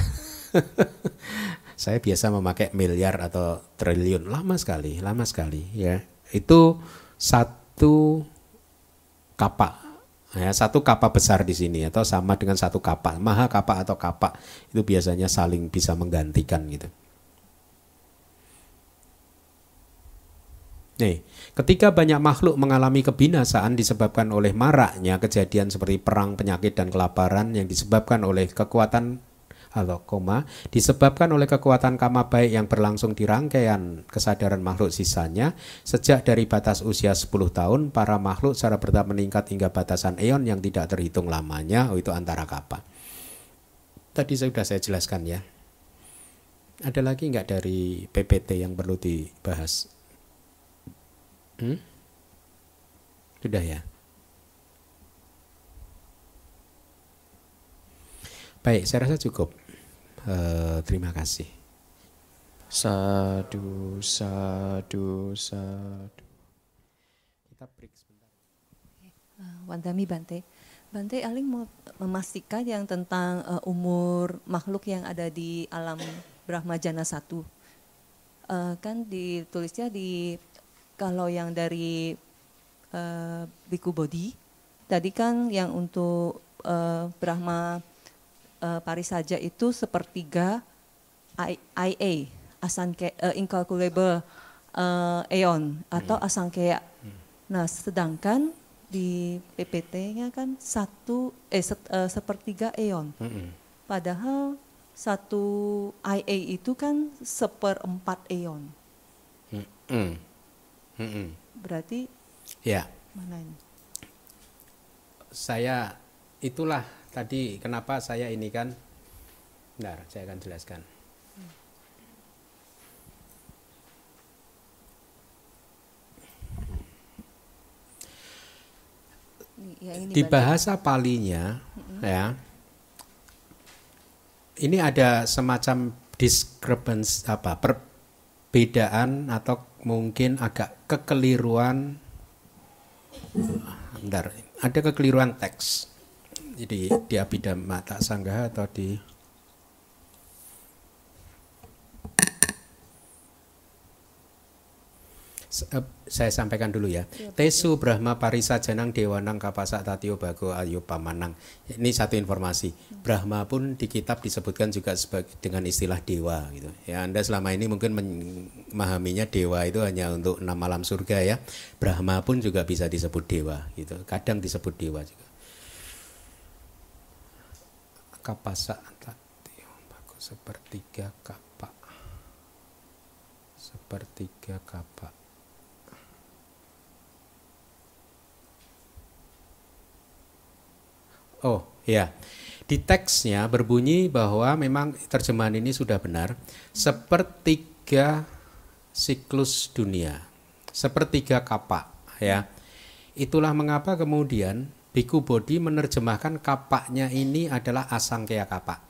[laughs] saya biasa memakai miliar atau triliun. Lama sekali, lama sekali ya. Itu satu kapak ya. Satu kapak besar di sini atau sama dengan satu kapak. Maha kapak atau kapak itu biasanya saling bisa menggantikan gitu. Nih, ketika banyak makhluk mengalami kebinasaan disebabkan oleh maraknya kejadian seperti perang, penyakit, dan kelaparan yang disebabkan oleh kekuatan atau koma disebabkan oleh kekuatan kama baik yang berlangsung di rangkaian kesadaran makhluk sisanya sejak dari batas usia 10 tahun para makhluk secara bertahap meningkat hingga batasan eon yang tidak terhitung lamanya oh itu antara kapa tadi sudah saya jelaskan ya ada lagi nggak dari PPT yang perlu dibahas Hmm? Sudah ya. Baik, saya rasa cukup. Uh, terima kasih. Sadu, sadu, sadu. Kita break sebentar. Uh, Wandami Bante. Bante Aling mau memastikan yang tentang uh, umur makhluk yang ada di alam Brahmajana satu. Uh, kan ditulisnya di kalau yang dari uh, Biku Bodi, tadi kan yang untuk uh, Brahma uh, Parisaja itu sepertiga IA, asanke, uh, incalculable uh, eon atau hmm. asangkaya. Hmm. Nah, sedangkan di PPT-nya kan satu eh set, uh, sepertiga eon. Hmm. Padahal satu IA itu kan seperempat eon. Hmm. Hmm. Berarti ya. Mana ini? Saya itulah tadi kenapa saya ini kan Bentar, saya akan jelaskan. Ya, ini di bahasa palinya mm-hmm. ya ini ada semacam discrepancy apa perbedaan atau mungkin agak kekeliruan bentar ada kekeliruan teks jadi di abidama tak sanggah atau di Eh, saya sampaikan dulu ya. ya Tesu Brahma Parisa Janang Dewanang Kapasa Tatio Bago Ayu Pamanang. Ini satu informasi. Hmm. Brahma pun di kitab disebutkan juga sebagai dengan istilah dewa gitu. Ya Anda selama ini mungkin memahaminya dewa itu hanya untuk enam malam surga ya. Brahma pun juga bisa disebut dewa gitu. Kadang disebut dewa juga. Kapasa Tatio Bago sepertiga kapak. Sepertiga kapak Oh, ya. Di teksnya berbunyi bahwa memang terjemahan ini sudah benar. Sepertiga siklus dunia. Sepertiga kapak, ya. Itulah mengapa kemudian Biku Bodhi menerjemahkan kapaknya ini adalah asangkaya kapak.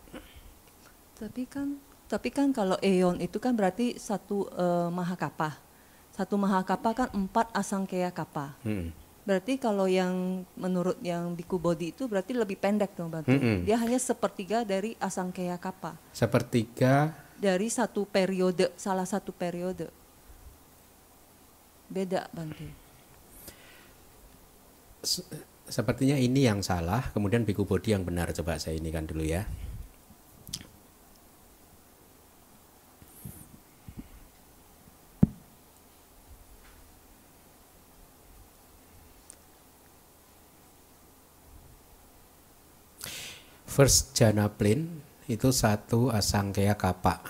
Tapi kan tapi kan kalau eon itu kan berarti satu uh, mahakapa. Satu mahakapa kan empat asangkaya kapa. Hmm. Berarti kalau yang menurut yang biku body itu berarti lebih pendek dong Bang. Mm -hmm. Dia hanya sepertiga dari asangkaya kapa. Sepertiga dari satu periode, salah satu periode. Beda Bang. Sepertinya ini yang salah, kemudian biku body yang benar. Coba saya ini kan dulu ya. First jana plane itu satu asangkaya kapak.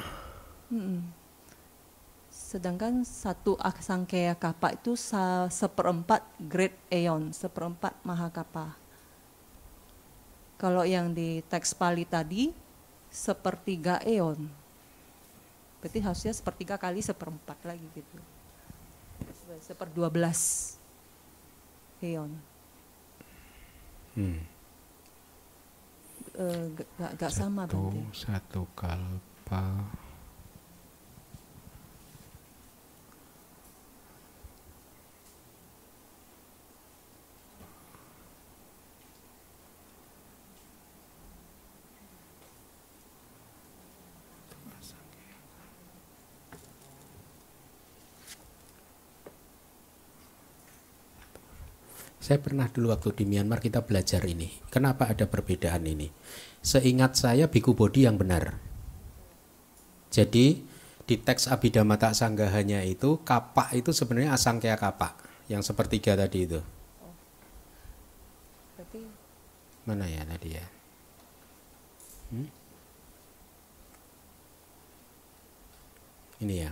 Hmm. Sedangkan satu asangkaya kapak itu seperempat great aeon, seperempat mahakapa. Kalau yang di teks Pali tadi sepertiga eon. Berarti harusnya sepertiga kali seperempat lagi gitu. Seper dua belas eon. Hmm uh, gak, gak sama satu, Satu kalpa Saya pernah dulu waktu di Myanmar kita belajar ini. Kenapa ada perbedaan ini? Seingat saya biku bodi yang benar. Jadi di teks Abhidhamma Tak Sanggahanya itu kapak itu sebenarnya asangkaya kapak yang sepertiga tadi itu. Berarti Mana ya tadi ya? Hmm? Ini ya.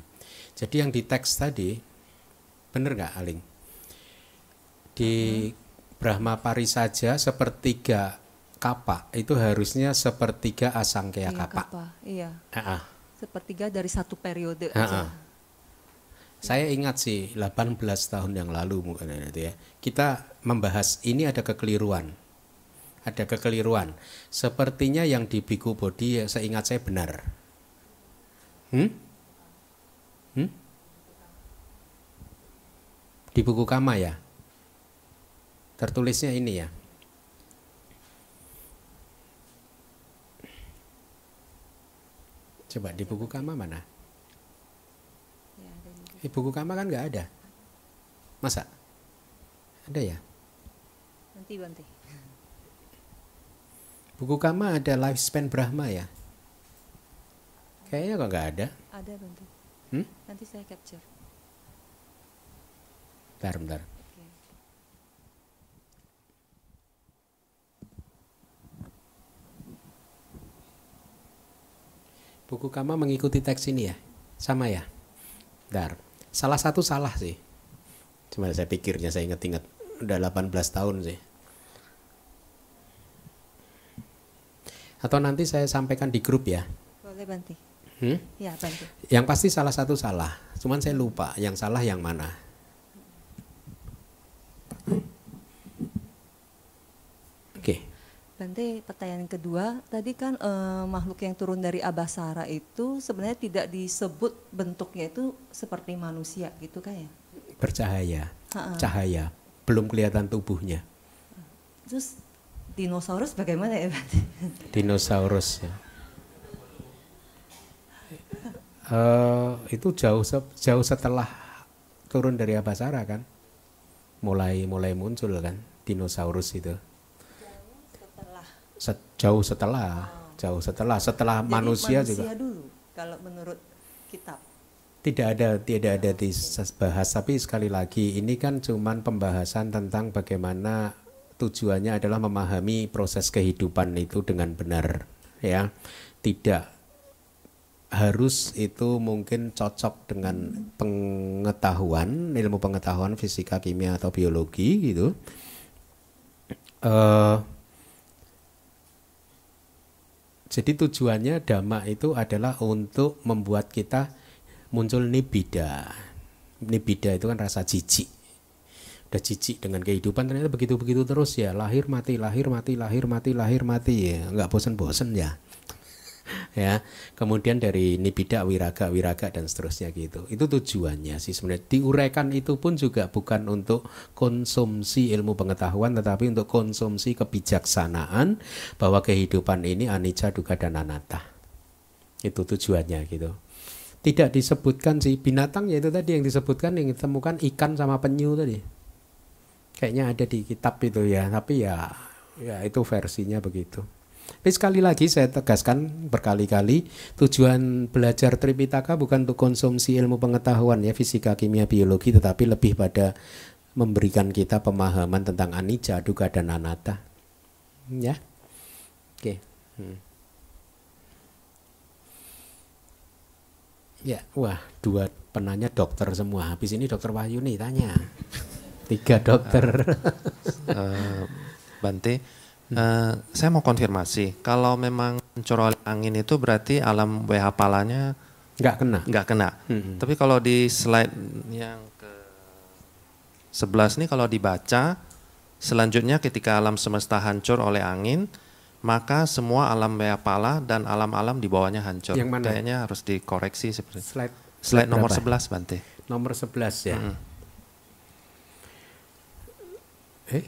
Jadi yang di teks tadi benar nggak Aling? Di Brahma Parisaja sepertiga kapak itu harusnya sepertiga asangkaya iya, kapak. kapa. Iya. Ah. Sepertiga dari satu periode Ah, aja. Saya ingat sih 18 tahun yang lalu mungkin itu ya. Kita membahas ini ada kekeliruan. Ada kekeliruan. Sepertinya yang di Biku Bodi ya, seingat saya benar. Hmm? Hmm? Di buku Kama ya. Tertulisnya ini ya. Coba di buku Kama mana? Eh, buku Kama kan nggak ada. Masa? Ada ya? Nanti Bante. Buku Kama ada lifespan Brahma ya? Kayaknya kok nggak ada. Ada Bante. Hmm? Nanti saya capture. Bentar, bentar. Oke. Buku Kama mengikuti teks ini ya? Sama ya? Bentar. Salah satu salah sih. Cuma saya pikirnya saya ingat-ingat. Udah 18 tahun sih. Atau nanti saya sampaikan di grup ya. Boleh Bante. Hmm? Ya Bante. Yang pasti salah satu salah. Cuman saya lupa yang salah yang mana. Oke. Bante, pertanyaan kedua, tadi kan eh, makhluk yang turun dari Abasara itu sebenarnya tidak disebut bentuknya itu seperti manusia gitu kan ya? Bercahaya. Ha-ha. Cahaya. Belum kelihatan tubuhnya. Terus dinosaurus bagaimana ya Bante? [laughs] Dinosaurus ya. Eh, itu jauh jauh setelah turun dari Abasara kan. Mulai mulai muncul kan dinosaurus itu. Jauh setelah, jauh setelah setelah Jadi manusia, manusia juga dulu kalau menurut kitab. tidak ada tidak ada dibahas tapi sekali lagi ini kan cuman pembahasan tentang bagaimana tujuannya adalah memahami proses kehidupan itu dengan benar ya. Tidak harus itu mungkin cocok dengan pengetahuan ilmu pengetahuan fisika kimia atau biologi gitu. Eh jadi tujuannya dhamma itu adalah untuk membuat kita muncul nibida. Nibida itu kan rasa jijik. Udah jijik dengan kehidupan ternyata begitu-begitu terus ya. Lahir mati, lahir mati, lahir mati, lahir mati ya. Enggak bosen-bosen ya. [laughs] ya. Kemudian dari nibida wiraga, wiraga dan seterusnya gitu. Itu tujuannya sih sebenarnya. Diuraikan itu pun juga bukan untuk konsumsi ilmu pengetahuan tetapi untuk konsumsi kebijaksanaan bahwa kehidupan ini anicca, dukkha dan anatta. Itu tujuannya gitu. Tidak disebutkan sih binatang ya itu tadi yang disebutkan yang ditemukan ikan sama penyu tadi. Kayaknya ada di kitab itu ya, tapi ya ya itu versinya begitu. Tapi sekali lagi saya tegaskan berkali-kali tujuan belajar Tripitaka bukan untuk konsumsi ilmu pengetahuan ya fisika, kimia, biologi tetapi lebih pada memberikan kita pemahaman tentang anicca, dukkha dan anatta. Ya. Oke. Hmm. Ya, wah dua penanya dokter semua. Habis ini dokter Wahyu nih tanya. Tiga dokter. Eh, Bante, eh, saya mau konfirmasi. Kalau memang oleh angin itu berarti alam WH palanya Nggak kena. nggak kena. Mm-mm. Tapi kalau di slide yang ke 11 nih kalau dibaca, selanjutnya ketika alam semesta hancur oleh angin, maka semua alam WH pala dan alam-alam di bawahnya hancur. Yang mana? Kayaknya harus dikoreksi seperti Slide Slide nomor berapa? 11 Bante. Nomor 11 ya. Mm-mm. Eh?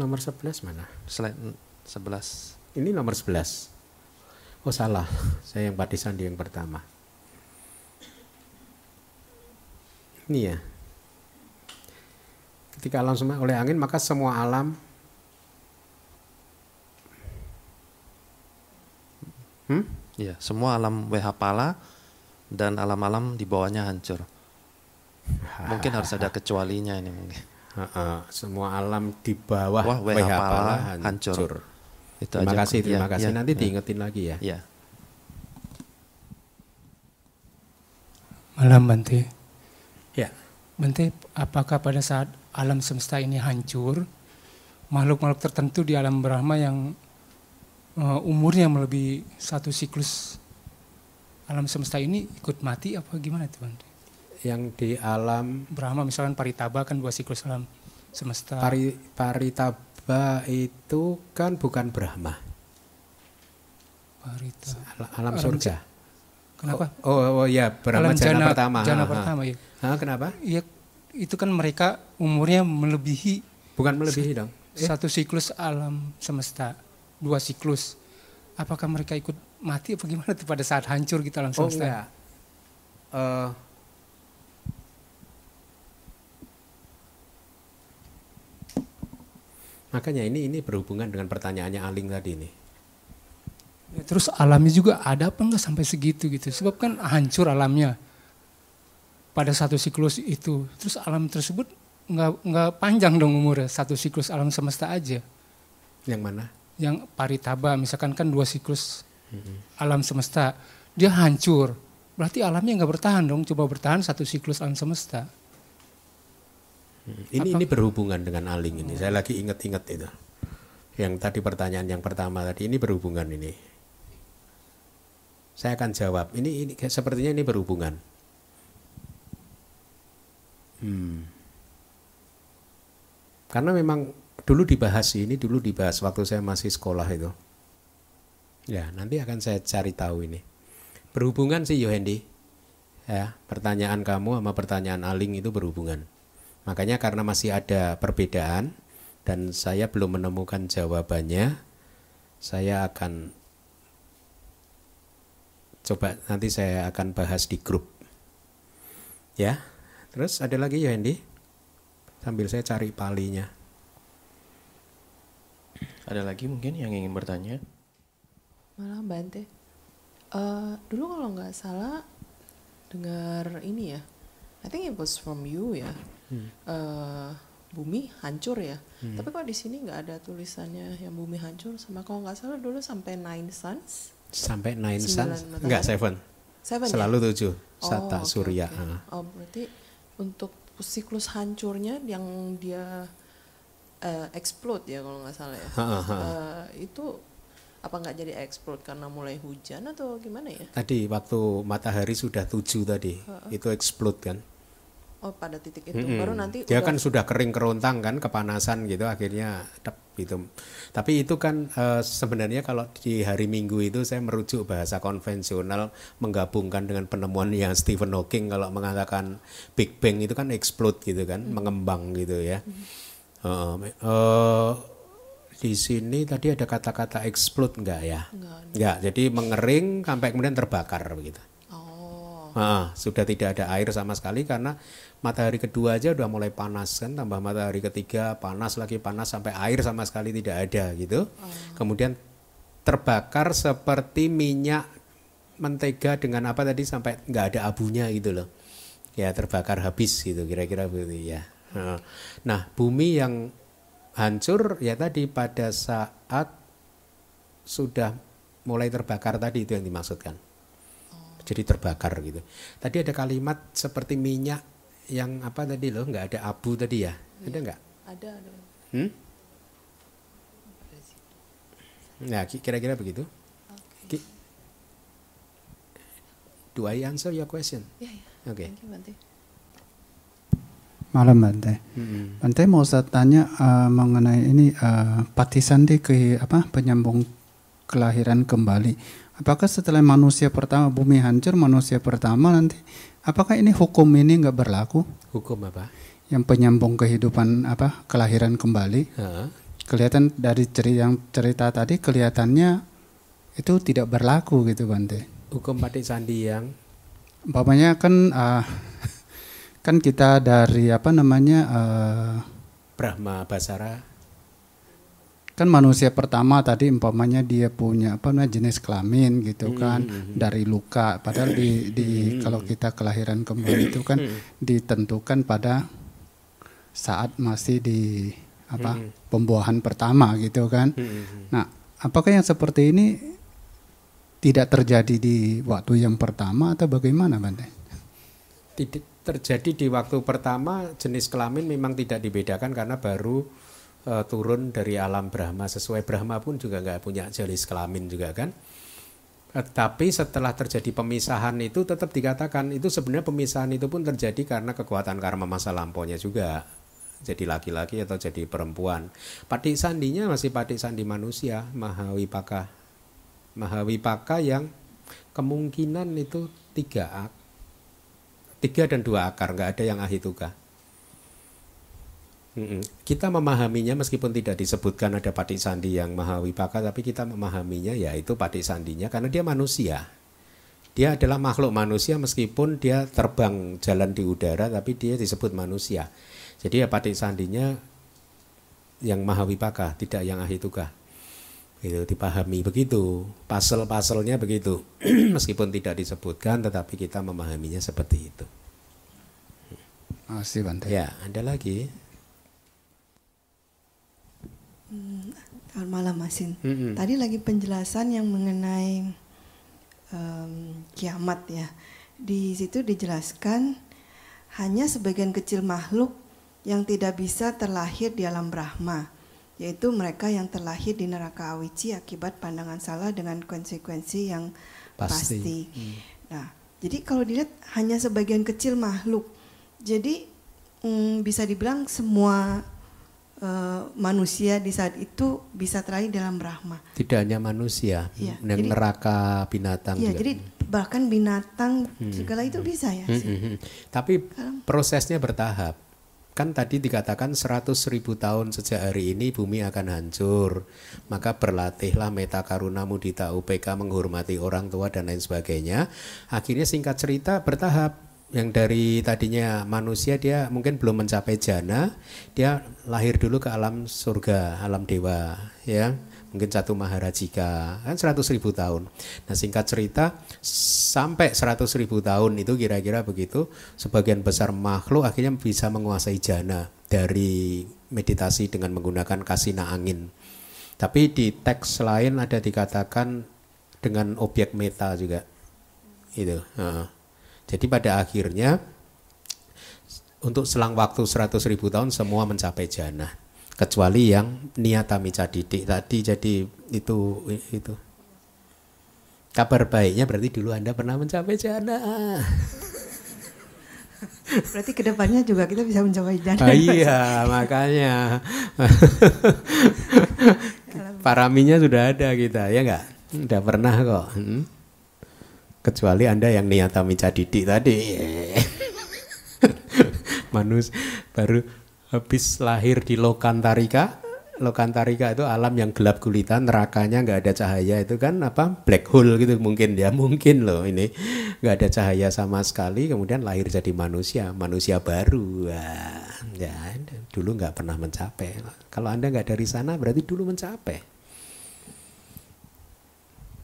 Nomor 11 mana? Slide 11. Ini nomor 11. Oh salah, saya yang Pati Sandi yang pertama. Ini ya. Ketika alam semesta oleh angin maka semua alam Hmm? Ya, semua alam WH pala dan alam-alam di bawahnya hancur. Mungkin harus ada kecualinya ini mungkin. -ha, semua alam di bawah Wah, WH WH pala pala hancur. hancur. Itu Terima aja. kasih, terima Ya, kasih. ya, Nanti ya. diingetin lagi ya. Ya. Malam Bante. Ya. Bante, apakah pada saat alam semesta ini hancur, makhluk-makhluk tertentu di alam Brahma yang eh, umurnya melebihi satu siklus alam semesta ini ikut mati apa gimana tuh Bante? Yang di alam Brahma misalkan Paritaba kan dua siklus alam semesta. pari, paritaba itu kan bukan Brahma, Parita. al- alam Alam surga. Kenapa? Oh, oh, oh ya, Brahma alam jana, pertama. Jana Ha, ha. pertama ya. Hah, kenapa? Iya, itu kan mereka umurnya melebihi Bukan melebihi dong. Eh, satu siklus alam semesta, dua siklus. Apakah mereka ikut mati apa gimana tuh pada saat hancur gitu alam oh enggak. Eh, makanya ini ini berhubungan dengan pertanyaannya Aling tadi nih. Ya, terus alamnya juga ada apa enggak sampai segitu gitu? Sebab kan hancur alamnya pada satu siklus itu. Terus alam tersebut nggak nggak panjang dong umurnya satu siklus alam semesta aja. Yang mana? Yang paritaba misalkan kan dua siklus alam semesta dia hancur. Berarti alamnya nggak bertahan dong. Coba bertahan satu siklus alam semesta. Ini ini berhubungan dengan Aling ini. Saya lagi inget-inget itu. Yang tadi pertanyaan yang pertama tadi ini berhubungan ini. Saya akan jawab. Ini ini sepertinya ini berhubungan. Hmm. Karena memang dulu dibahas ini dulu dibahas waktu saya masih sekolah itu. Ya, nanti akan saya cari tahu ini. Berhubungan sih Yohendi. Ya, pertanyaan kamu sama pertanyaan Aling itu berhubungan. Makanya karena masih ada perbedaan dan saya belum menemukan jawabannya, saya akan coba nanti saya akan bahas di grup. Ya. Terus ada lagi ya Hendy? Sambil saya cari palinya. Ada lagi mungkin yang ingin bertanya? Malah Bante. Eh, dulu kalau nggak salah dengar ini ya, I think it was from you ya. Eh, bumi hancur ya. Tapi kok di sini nggak ada tulisannya yang bumi hancur sama kalau nggak salah dulu sampai nine suns. Sampai nine suns? Enggak, seven. Seven ya? Selalu tujuh. Oh, Sata oke, surya. oke. ah. Oh berarti untuk siklus hancurnya yang dia eh, explode ya kalau nggak salah ya. Ha, ha, ha. Eh, itu apa nggak jadi explode karena mulai hujan atau gimana ya? Tadi waktu matahari sudah tujuh tadi, itu explode kan. Oh pada titik itu. Mm-mm. baru nanti dia udah- kan sudah kering kerontang kan kepanasan gitu akhirnya tep gitu. Tapi itu kan eh, sebenarnya kalau di hari minggu itu saya merujuk bahasa konvensional menggabungkan dengan penemuan yang Stephen Hawking kalau mengatakan Big Bang itu kan explode gitu kan mengembang gitu ya. Eh, eh, di sini tadi ada kata-kata explode enggak ya? Enggak enggak jadi mengering sampai kemudian terbakar begitu. Oh, Ah, sudah tidak ada air sama sekali karena matahari kedua aja udah mulai panas kan, tambah matahari ketiga panas lagi panas sampai air sama sekali tidak ada gitu. Kemudian terbakar seperti minyak mentega dengan apa tadi sampai nggak ada abunya gitu loh. Ya terbakar habis gitu kira-kira begitu ya. Nah, Nah bumi yang hancur ya tadi pada saat sudah mulai terbakar tadi itu yang dimaksudkan jadi terbakar gitu. Tadi ada kalimat seperti minyak yang apa tadi loh, nggak ada abu tadi ya? Ada nggak? ada ada. Hmm? Nah, ki- kira-kira begitu. Ki- Do I answer your question? Ya ya. Oke. Thank you Bante. Malam Bante. Mm-mm. Bante mau saya tanya eh, mengenai ini eh, patisandi ke apa penyambung kelahiran kembali. Apakah setelah manusia pertama bumi hancur manusia pertama nanti apakah ini hukum ini nggak berlaku? Hukum apa? Yang penyambung kehidupan apa kelahiran kembali? Hah? Kelihatan dari cerita yang cerita tadi kelihatannya itu tidak berlaku gitu Bante. Hukum patik sandi yang Umpamanya kan ah, [laughs] kan kita dari apa namanya eh, Brahma Basara kan manusia pertama tadi umpamanya dia punya apa namanya jenis kelamin gitu Hmm, kan dari luka. Padahal di, di kalau kita kelahiran kembali itu kan ditentukan pada saat masih di apa pembuahan pertama gitu kan. Nah apakah yang seperti ini tidak terjadi di waktu yang pertama atau bagaimana Bante? tidak terjadi di waktu pertama jenis kelamin memang tidak dibedakan karena baru eh, turun dari alam Brahma. Sesuai Brahma pun juga nggak punya jenis kelamin juga kan. Eh, tapi setelah terjadi pemisahan itu tetap dikatakan itu sebenarnya pemisahan itu pun terjadi karena kekuatan karma masa lampaunya juga. Jadi laki-laki atau jadi perempuan. Patik sandinya masih patik sandi manusia mahawipaka. Mahawipaka yang kemungkinan itu tiga tiga dan dua akar nggak ada yang ahituka Kita memahaminya meskipun tidak disebutkan ada patik sandi yang mahawipaka tapi kita memahaminya ya itu patik sandinya karena dia manusia. Dia adalah makhluk manusia meskipun dia terbang jalan di udara tapi dia disebut manusia. Jadi ya patik sandinya yang mahawipaka tidak yang ahituka. Itu dipahami begitu. Pasel-paselnya begitu. [clears throat] meskipun tidak disebutkan tetapi kita memahaminya seperti itu. Masih Bante. Ya, ada lagi. Selamat malam Masin. Mm-mm. Tadi lagi penjelasan yang mengenai em, kiamat ya. Di situ dijelaskan hanya sebagian kecil makhluk yang tidak bisa terlahir di alam Brahma, yaitu mereka yang terlahir di neraka awici akibat pandangan salah dengan konsekuensi yang Pasti. pasti. Nah, jadi kalau dilihat hanya sebagian kecil makhluk, jadi mm, bisa dibilang semua eh, manusia di saat itu bisa terlahir dalam Brahma. Tidak hanya manusia, Iya, yang jadi- neraka binatang Iya, juga. jadi bahkan binatang segala itu bisa ya. Hmm, sih. hmm, hmm. Tapi prosesnya bertahap. Kan tadi dikatakan 100 ribu tahun sejak hari ini bumi akan hancur. Maka berlatihlah meta karuna mudita UPK menghormati orang tua dan lain sebagainya. Akhirnya singkat cerita bertahap. Yang dari tadinya manusia dia mungkin belum mencapai jana, dia lahir dulu ke alam surga, alam dewa, ya mungkin satu maharajika kan 100 ribu tahun. Nah singkat cerita sampai 100 ribu tahun itu kira-kira begitu sebagian besar makhluk akhirnya bisa menguasai jana dari meditasi dengan menggunakan kasina angin. Tapi di teks lain ada dikatakan dengan objek meta juga itu. heeh. Jadi pada akhirnya untuk selang waktu 100 ribu tahun semua mencapai jana. Kecuali yang niatamica didik tadi jadi itu itu. Kabar baiknya berarti dulu anda pernah mencapai jana. Berarti ke depannya juga kita bisa mencapai jana. Ah, iya makanya. Paraminya sudah ada kita ya nggak? Udah pernah kok. Hmm. Kecuali anda yang niatamica didik tadi. [laughs] Manus baru habis lahir di Lokantarika. Lokantarika itu alam yang gelap gulita nerakanya nggak ada cahaya. Itu kan apa? Black hole gitu mungkin ya mungkin loh ini. Nggak ada cahaya sama sekali kemudian lahir jadi manusia manusia baru. Ya dulu nggak pernah mencapai. Kalau anda nggak dari sana berarti dulu mencapai.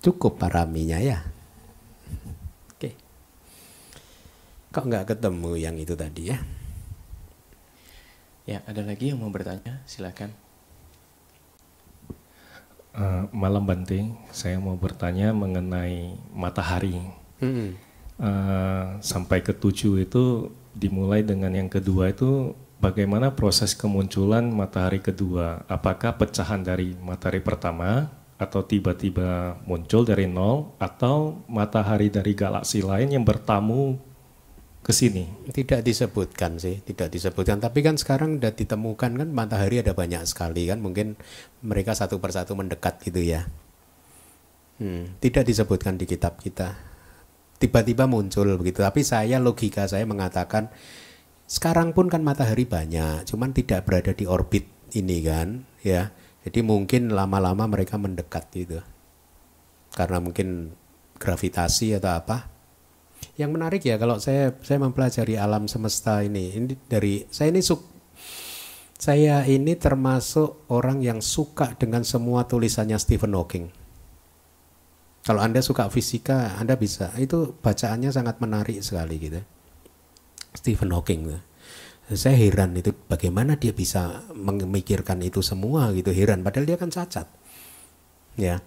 Cukup paraminya ya oke kok nggak ketemu yang itu tadi ya Ya, ada lagi yang mau bertanya? Silakan. Eh, malam Bante, saya mau bertanya mengenai matahari. Hmm. Eh, sampai ke tujuh itu dimulai dengan yang kedua itu bagaimana proses kemunculan matahari kedua? Apakah pecahan dari matahari pertama atau tiba-tiba muncul dari nol atau matahari dari galaksi lain yang bertamu ke sini? Tidak disebutkan sih, tidak disebutkan. Tapi kan sekarang sudah ditemukan kan matahari ada banyak sekali kan, mungkin mereka satu persatu mendekat gitu ya. Hmm, tidak disebutkan di kitab kita. Tiba-tiba muncul begitu. Tapi saya logika saya mengatakan sekarang pun kan matahari banyak, cuman tidak berada di orbit ini kan, ya. Jadi mungkin lama-lama mereka mendekat gitu. Karena mungkin gravitasi atau apa, yang menarik ya kalau saya saya mempelajari alam semesta ini ini dari saya ini suk, Saya ini termasuk orang yang suka dengan semua tulisannya Stephen Hawking. Kalau Anda suka fisika, Anda bisa. Itu bacaannya sangat menarik sekali gitu. Stephen Hawking. Saya heran itu bagaimana dia bisa memikirkan itu semua gitu. Heran padahal dia kan cacat. Ya.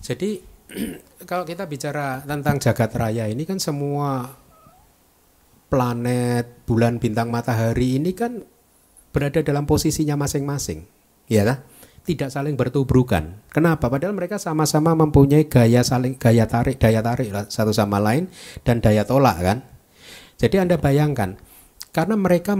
Jadi [clears throat] kalau kita bicara tentang jagat raya ini kan semua planet, bulan, bintang, matahari ini kan berada dalam posisinya masing-masing, ya kan? Tidak saling bertubrukan. Kenapa? Padahal mereka sama-sama mempunyai gaya saling gaya tarik, daya tarik satu sama lain dan daya tolak kan. Jadi Anda bayangkan, karena mereka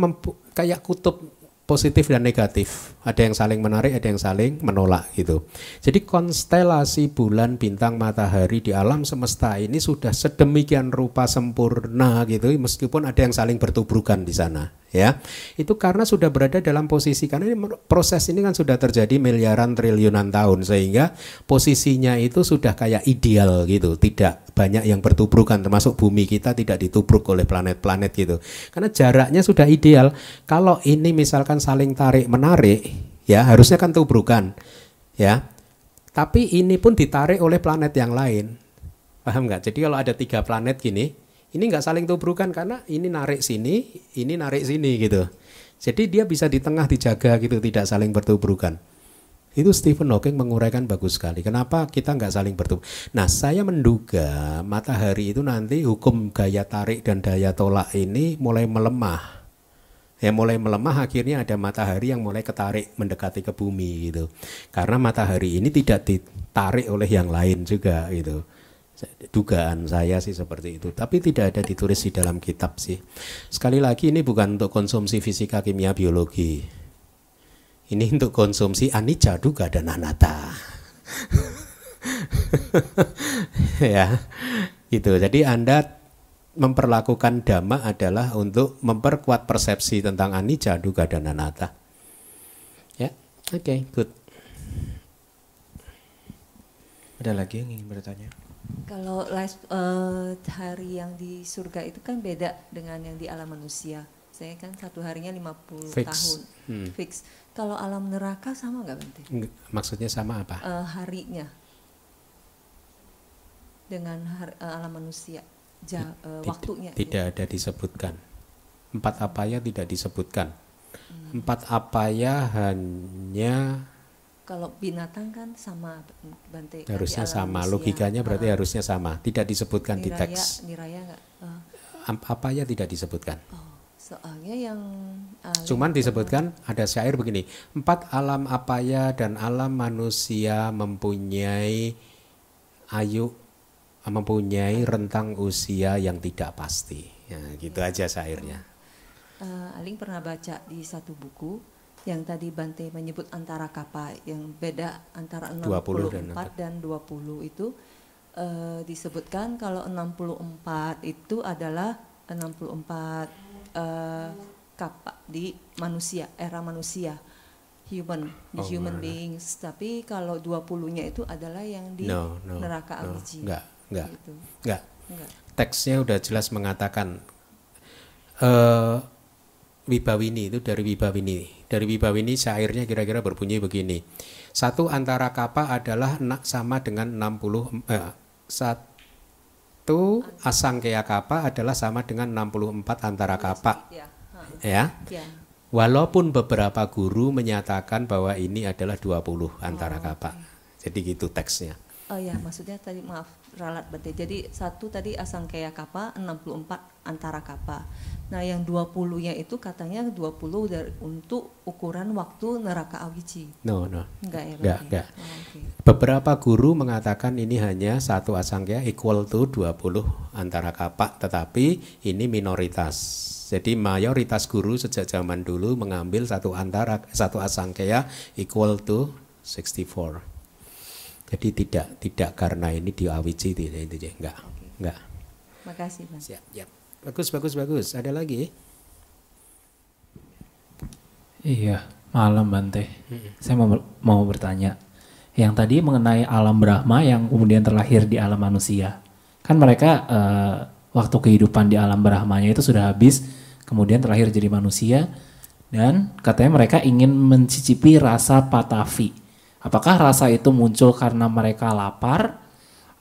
kayak kutub positif dan negatif. Ada yang saling menarik, ada yang saling menolak gitu. Jadi konstelasi bulan, bintang, matahari di alam semesta ini sudah sedemikian rupa sempurna gitu meskipun ada yang saling bertubrukan di sana ya. Itu karena sudah berada dalam posisi karena ini proses ini kan sudah terjadi miliaran triliunan tahun sehingga posisinya itu sudah kayak ideal gitu, tidak banyak yang bertubrukan termasuk bumi kita tidak ditubruk oleh planet-planet gitu. Karena jaraknya sudah ideal. Kalau ini misalkan saling tarik menarik ya harusnya kan tubrukan ya. Tapi ini pun ditarik oleh planet yang lain. Paham nggak? Jadi kalau ada tiga planet gini, ini nggak saling tubrukan karena ini narik sini, ini narik sini gitu. Jadi dia bisa di tengah dijaga gitu, tidak saling bertubrukan. Itu Stephen Hawking menguraikan bagus sekali. Kenapa kita nggak saling bertemu? Nah, saya menduga matahari itu nanti hukum gaya tarik dan daya tolak ini mulai melemah. Ya mulai melemah akhirnya ada matahari yang mulai ketarik mendekati ke bumi gitu. Karena matahari ini tidak ditarik oleh yang lain juga gitu. Dugaan saya sih seperti itu, tapi tidak ada ditulis di dalam kitab sih. Sekali lagi ini bukan untuk konsumsi fisika, kimia, biologi ini untuk konsumsi anicca duga dan anatta. [laughs] ya. Itu. Jadi Anda memperlakukan dhamma adalah untuk memperkuat persepsi tentang anicca duga dan anatta. Ya. Oke, okay, good. Ada lagi yang ingin bertanya? Kalau life, uh, hari yang di surga itu kan beda dengan yang di alam manusia. Saya kan satu harinya 50 Fix. tahun. Hmm. Fix kalau alam neraka sama nggak Bante? Maksudnya sama apa? Uh, harinya dengan hari, uh, alam manusia, ja, uh, waktunya. Tidak ya. ada disebutkan. Empat apa ya tidak disebutkan. Hmm. Empat apa ya hanya kalau binatang kan sama Bante. Harusnya sama. Manusia. Logikanya berarti uh, harusnya sama. Tidak disebutkan niraya, di teks. Niraya enggak? Uh. Apa ya tidak disebutkan? Oh. Soalnya yang alim cuman disebutkan ada syair begini, empat alam apaya dan alam manusia mempunyai ayu mempunyai rentang usia yang tidak pasti. Ya, gitu ya. aja syairnya. Uh, Aling pernah baca di satu buku yang tadi Bante menyebut antara kapa yang beda antara 64 dan, dan 20 itu uh, disebutkan kalau 64 itu adalah 64 uh, kapa di manusia era manusia human the oh, human beings. Tapi kalau 20-nya itu adalah yang di no, no, neraka no, enggak enggak gitu. enggak. Enggak. Teksnya udah jelas mengatakan uh, Wibawini itu dari Wibawini dari Wibawini syairnya kira-kira berbunyi begini satu antara kapa adalah sama dengan 60 eh, satu asangkaya kapa adalah sama dengan 64 antara kapa. Ya. ya. ya. Walaupun beberapa guru menyatakan bahwa ini adalah 20 antara kapa. Okay. Jadi gitu teksnya. Oh ya, maksudnya tadi maaf ralat berarti. Jadi satu tadi asangkaya kapa, 64 antara kapa. Nah, yang 20-nya itu katanya 20 dari, untuk ukuran waktu neraka awici. No, no. Enggak ya? Enggak, enggak. Oh, okay. Beberapa guru mengatakan ini hanya satu asangkaya equal to 20 antara kapak, tetapi ini minoritas. Jadi mayoritas guru sejak zaman dulu mengambil satu antara satu asangkaya equal to 64. Jadi tidak tidak karena ini di awici tidak itu enggak. Okay. Enggak. Makasih, Mas. Siap, siap. Bagus, bagus, bagus. Ada lagi? Iya, malam Bante. Hmm. Saya mau mau bertanya. Yang tadi mengenai alam Brahma yang kemudian terlahir di alam manusia. Kan mereka uh, waktu kehidupan di alam Brahmanya itu sudah habis, kemudian terlahir jadi manusia dan katanya mereka ingin mencicipi rasa patavi. Apakah rasa itu muncul karena mereka lapar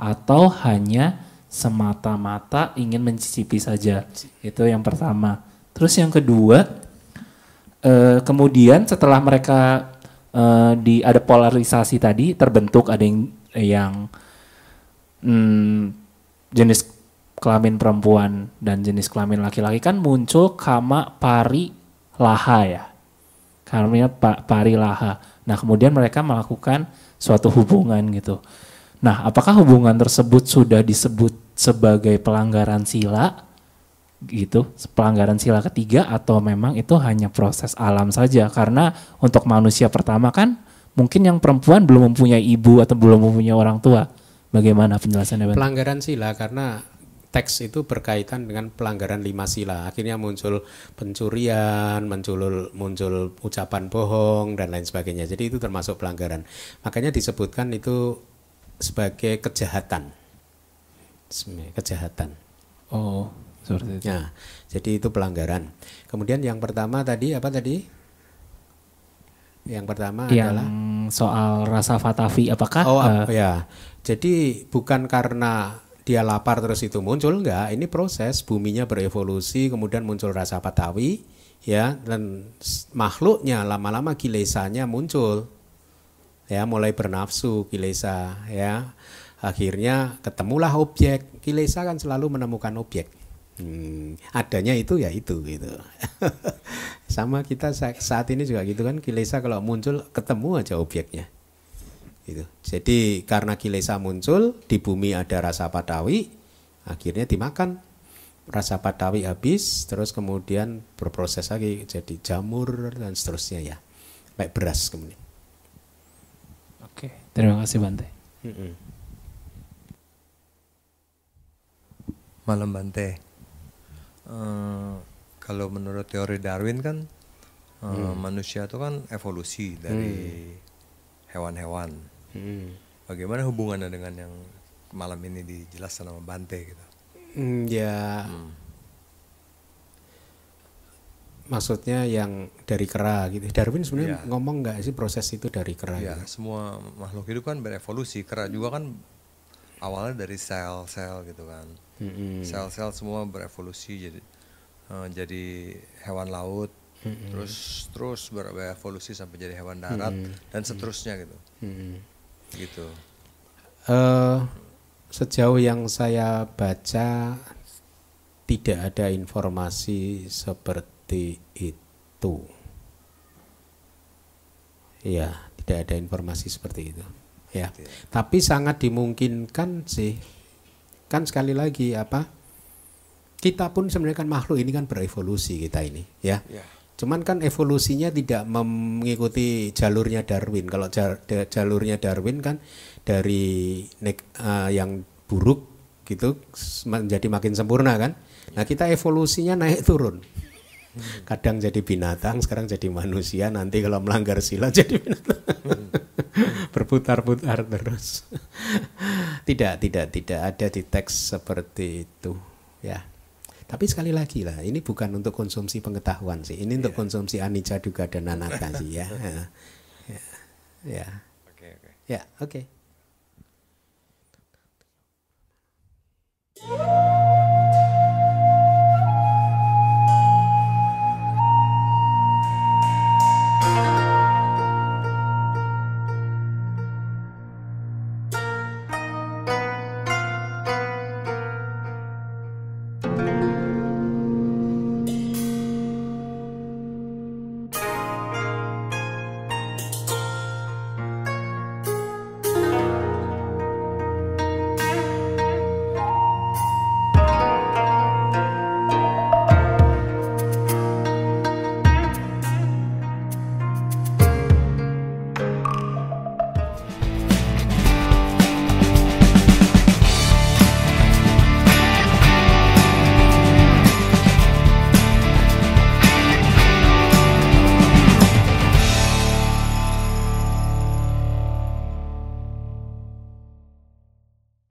atau hanya semata-mata ingin mencicipi saja? Itu yang pertama. Terus yang kedua, eh, kemudian setelah mereka eh, di ada polarisasi tadi terbentuk ada yang yang hmm, jenis kelamin perempuan dan jenis kelamin laki-laki kan muncul kama pari laha ya. Karena pa, pari laha. Nah, kemudian mereka melakukan suatu hubungan gitu. Nah, apakah hubungan tersebut sudah disebut sebagai pelanggaran sila gitu, pelanggaran sila ketiga atau memang itu hanya proses alam saja? Karena untuk manusia pertama kan mungkin yang perempuan belum mempunyai ibu atau belum mempunyai orang tua. Bagaimana penjelasannya? Pelanggaran sila karena teks itu berkaitan dengan pelanggaran lima sila. Akhirnya muncul pencurian, muncul muncul ucapan bohong dan lain sebagainya. Jadi itu termasuk pelanggaran. Makanya disebutkan itu sebagai kejahatan. Kejahatan. Oh, seperti itu. Nah, jadi itu pelanggaran. Kemudian yang pertama tadi apa tadi? Yang pertama yang adalah soal rasa fatavi apakah Oh uh, ya. Jadi bukan karena dia lapar terus itu muncul enggak, ini proses buminya berevolusi kemudian muncul rasa patawi ya dan makhluknya lama-lama kilesanya muncul. Ya, mulai bernafsu kilesa ya. Akhirnya ketemulah objek. Kilesa kan selalu menemukan objek. Hmm, adanya itu ya itu gitu. [laughs] Sama kita saat ini juga gitu kan kilesa kalau muncul ketemu aja objeknya. Gitu. Jadi karena kilesa muncul di bumi ada rasa padawi, akhirnya dimakan rasa padawi habis, terus kemudian berproses lagi jadi jamur dan seterusnya ya, kayak beras kemudian. Oke, terima kasih Bante. Malam Bante. Uh, kalau menurut teori Darwin kan uh, hmm. manusia itu kan evolusi dari hewan-hewan. Hmm. Bagaimana hubungannya dengan yang malam ini dijelaskan sama Bante gitu? Hmm, ya, hmm. maksudnya yang dari kera gitu. Darwin sebenarnya ya. ngomong nggak sih proses itu dari kera? Ya, gitu? semua makhluk hidup kan berevolusi. Kera juga kan awalnya dari sel-sel gitu kan. Sel-sel hmm. semua berevolusi jadi uh, jadi hewan laut, hmm. terus terus berevolusi sampai jadi hewan darat hmm. dan seterusnya gitu. Hmm. Gitu. Uh, sejauh yang saya baca tidak ada informasi seperti itu. Ya, tidak ada informasi seperti itu. Ya. Tapi sangat dimungkinkan sih. Kan sekali lagi apa? Kita pun sebenarnya kan makhluk ini kan berevolusi kita ini, ya. ya. Cuman kan evolusinya tidak mengikuti jalurnya Darwin. Kalau jalurnya Darwin kan dari uh, yang buruk gitu menjadi makin sempurna kan. Nah, kita evolusinya naik turun. Kadang jadi binatang, sekarang jadi manusia, nanti kalau melanggar sila [laughs] jadi binatang. Berputar-putar terus. [laughs] tidak, tidak, tidak ada di teks seperti itu, ya. Tapi sekali lagi lah, ini bukan untuk konsumsi pengetahuan sih. Ini untuk yeah. konsumsi anicca juga dan anatta sih ya. ya. Ya. Oke, oke. Ya, oke.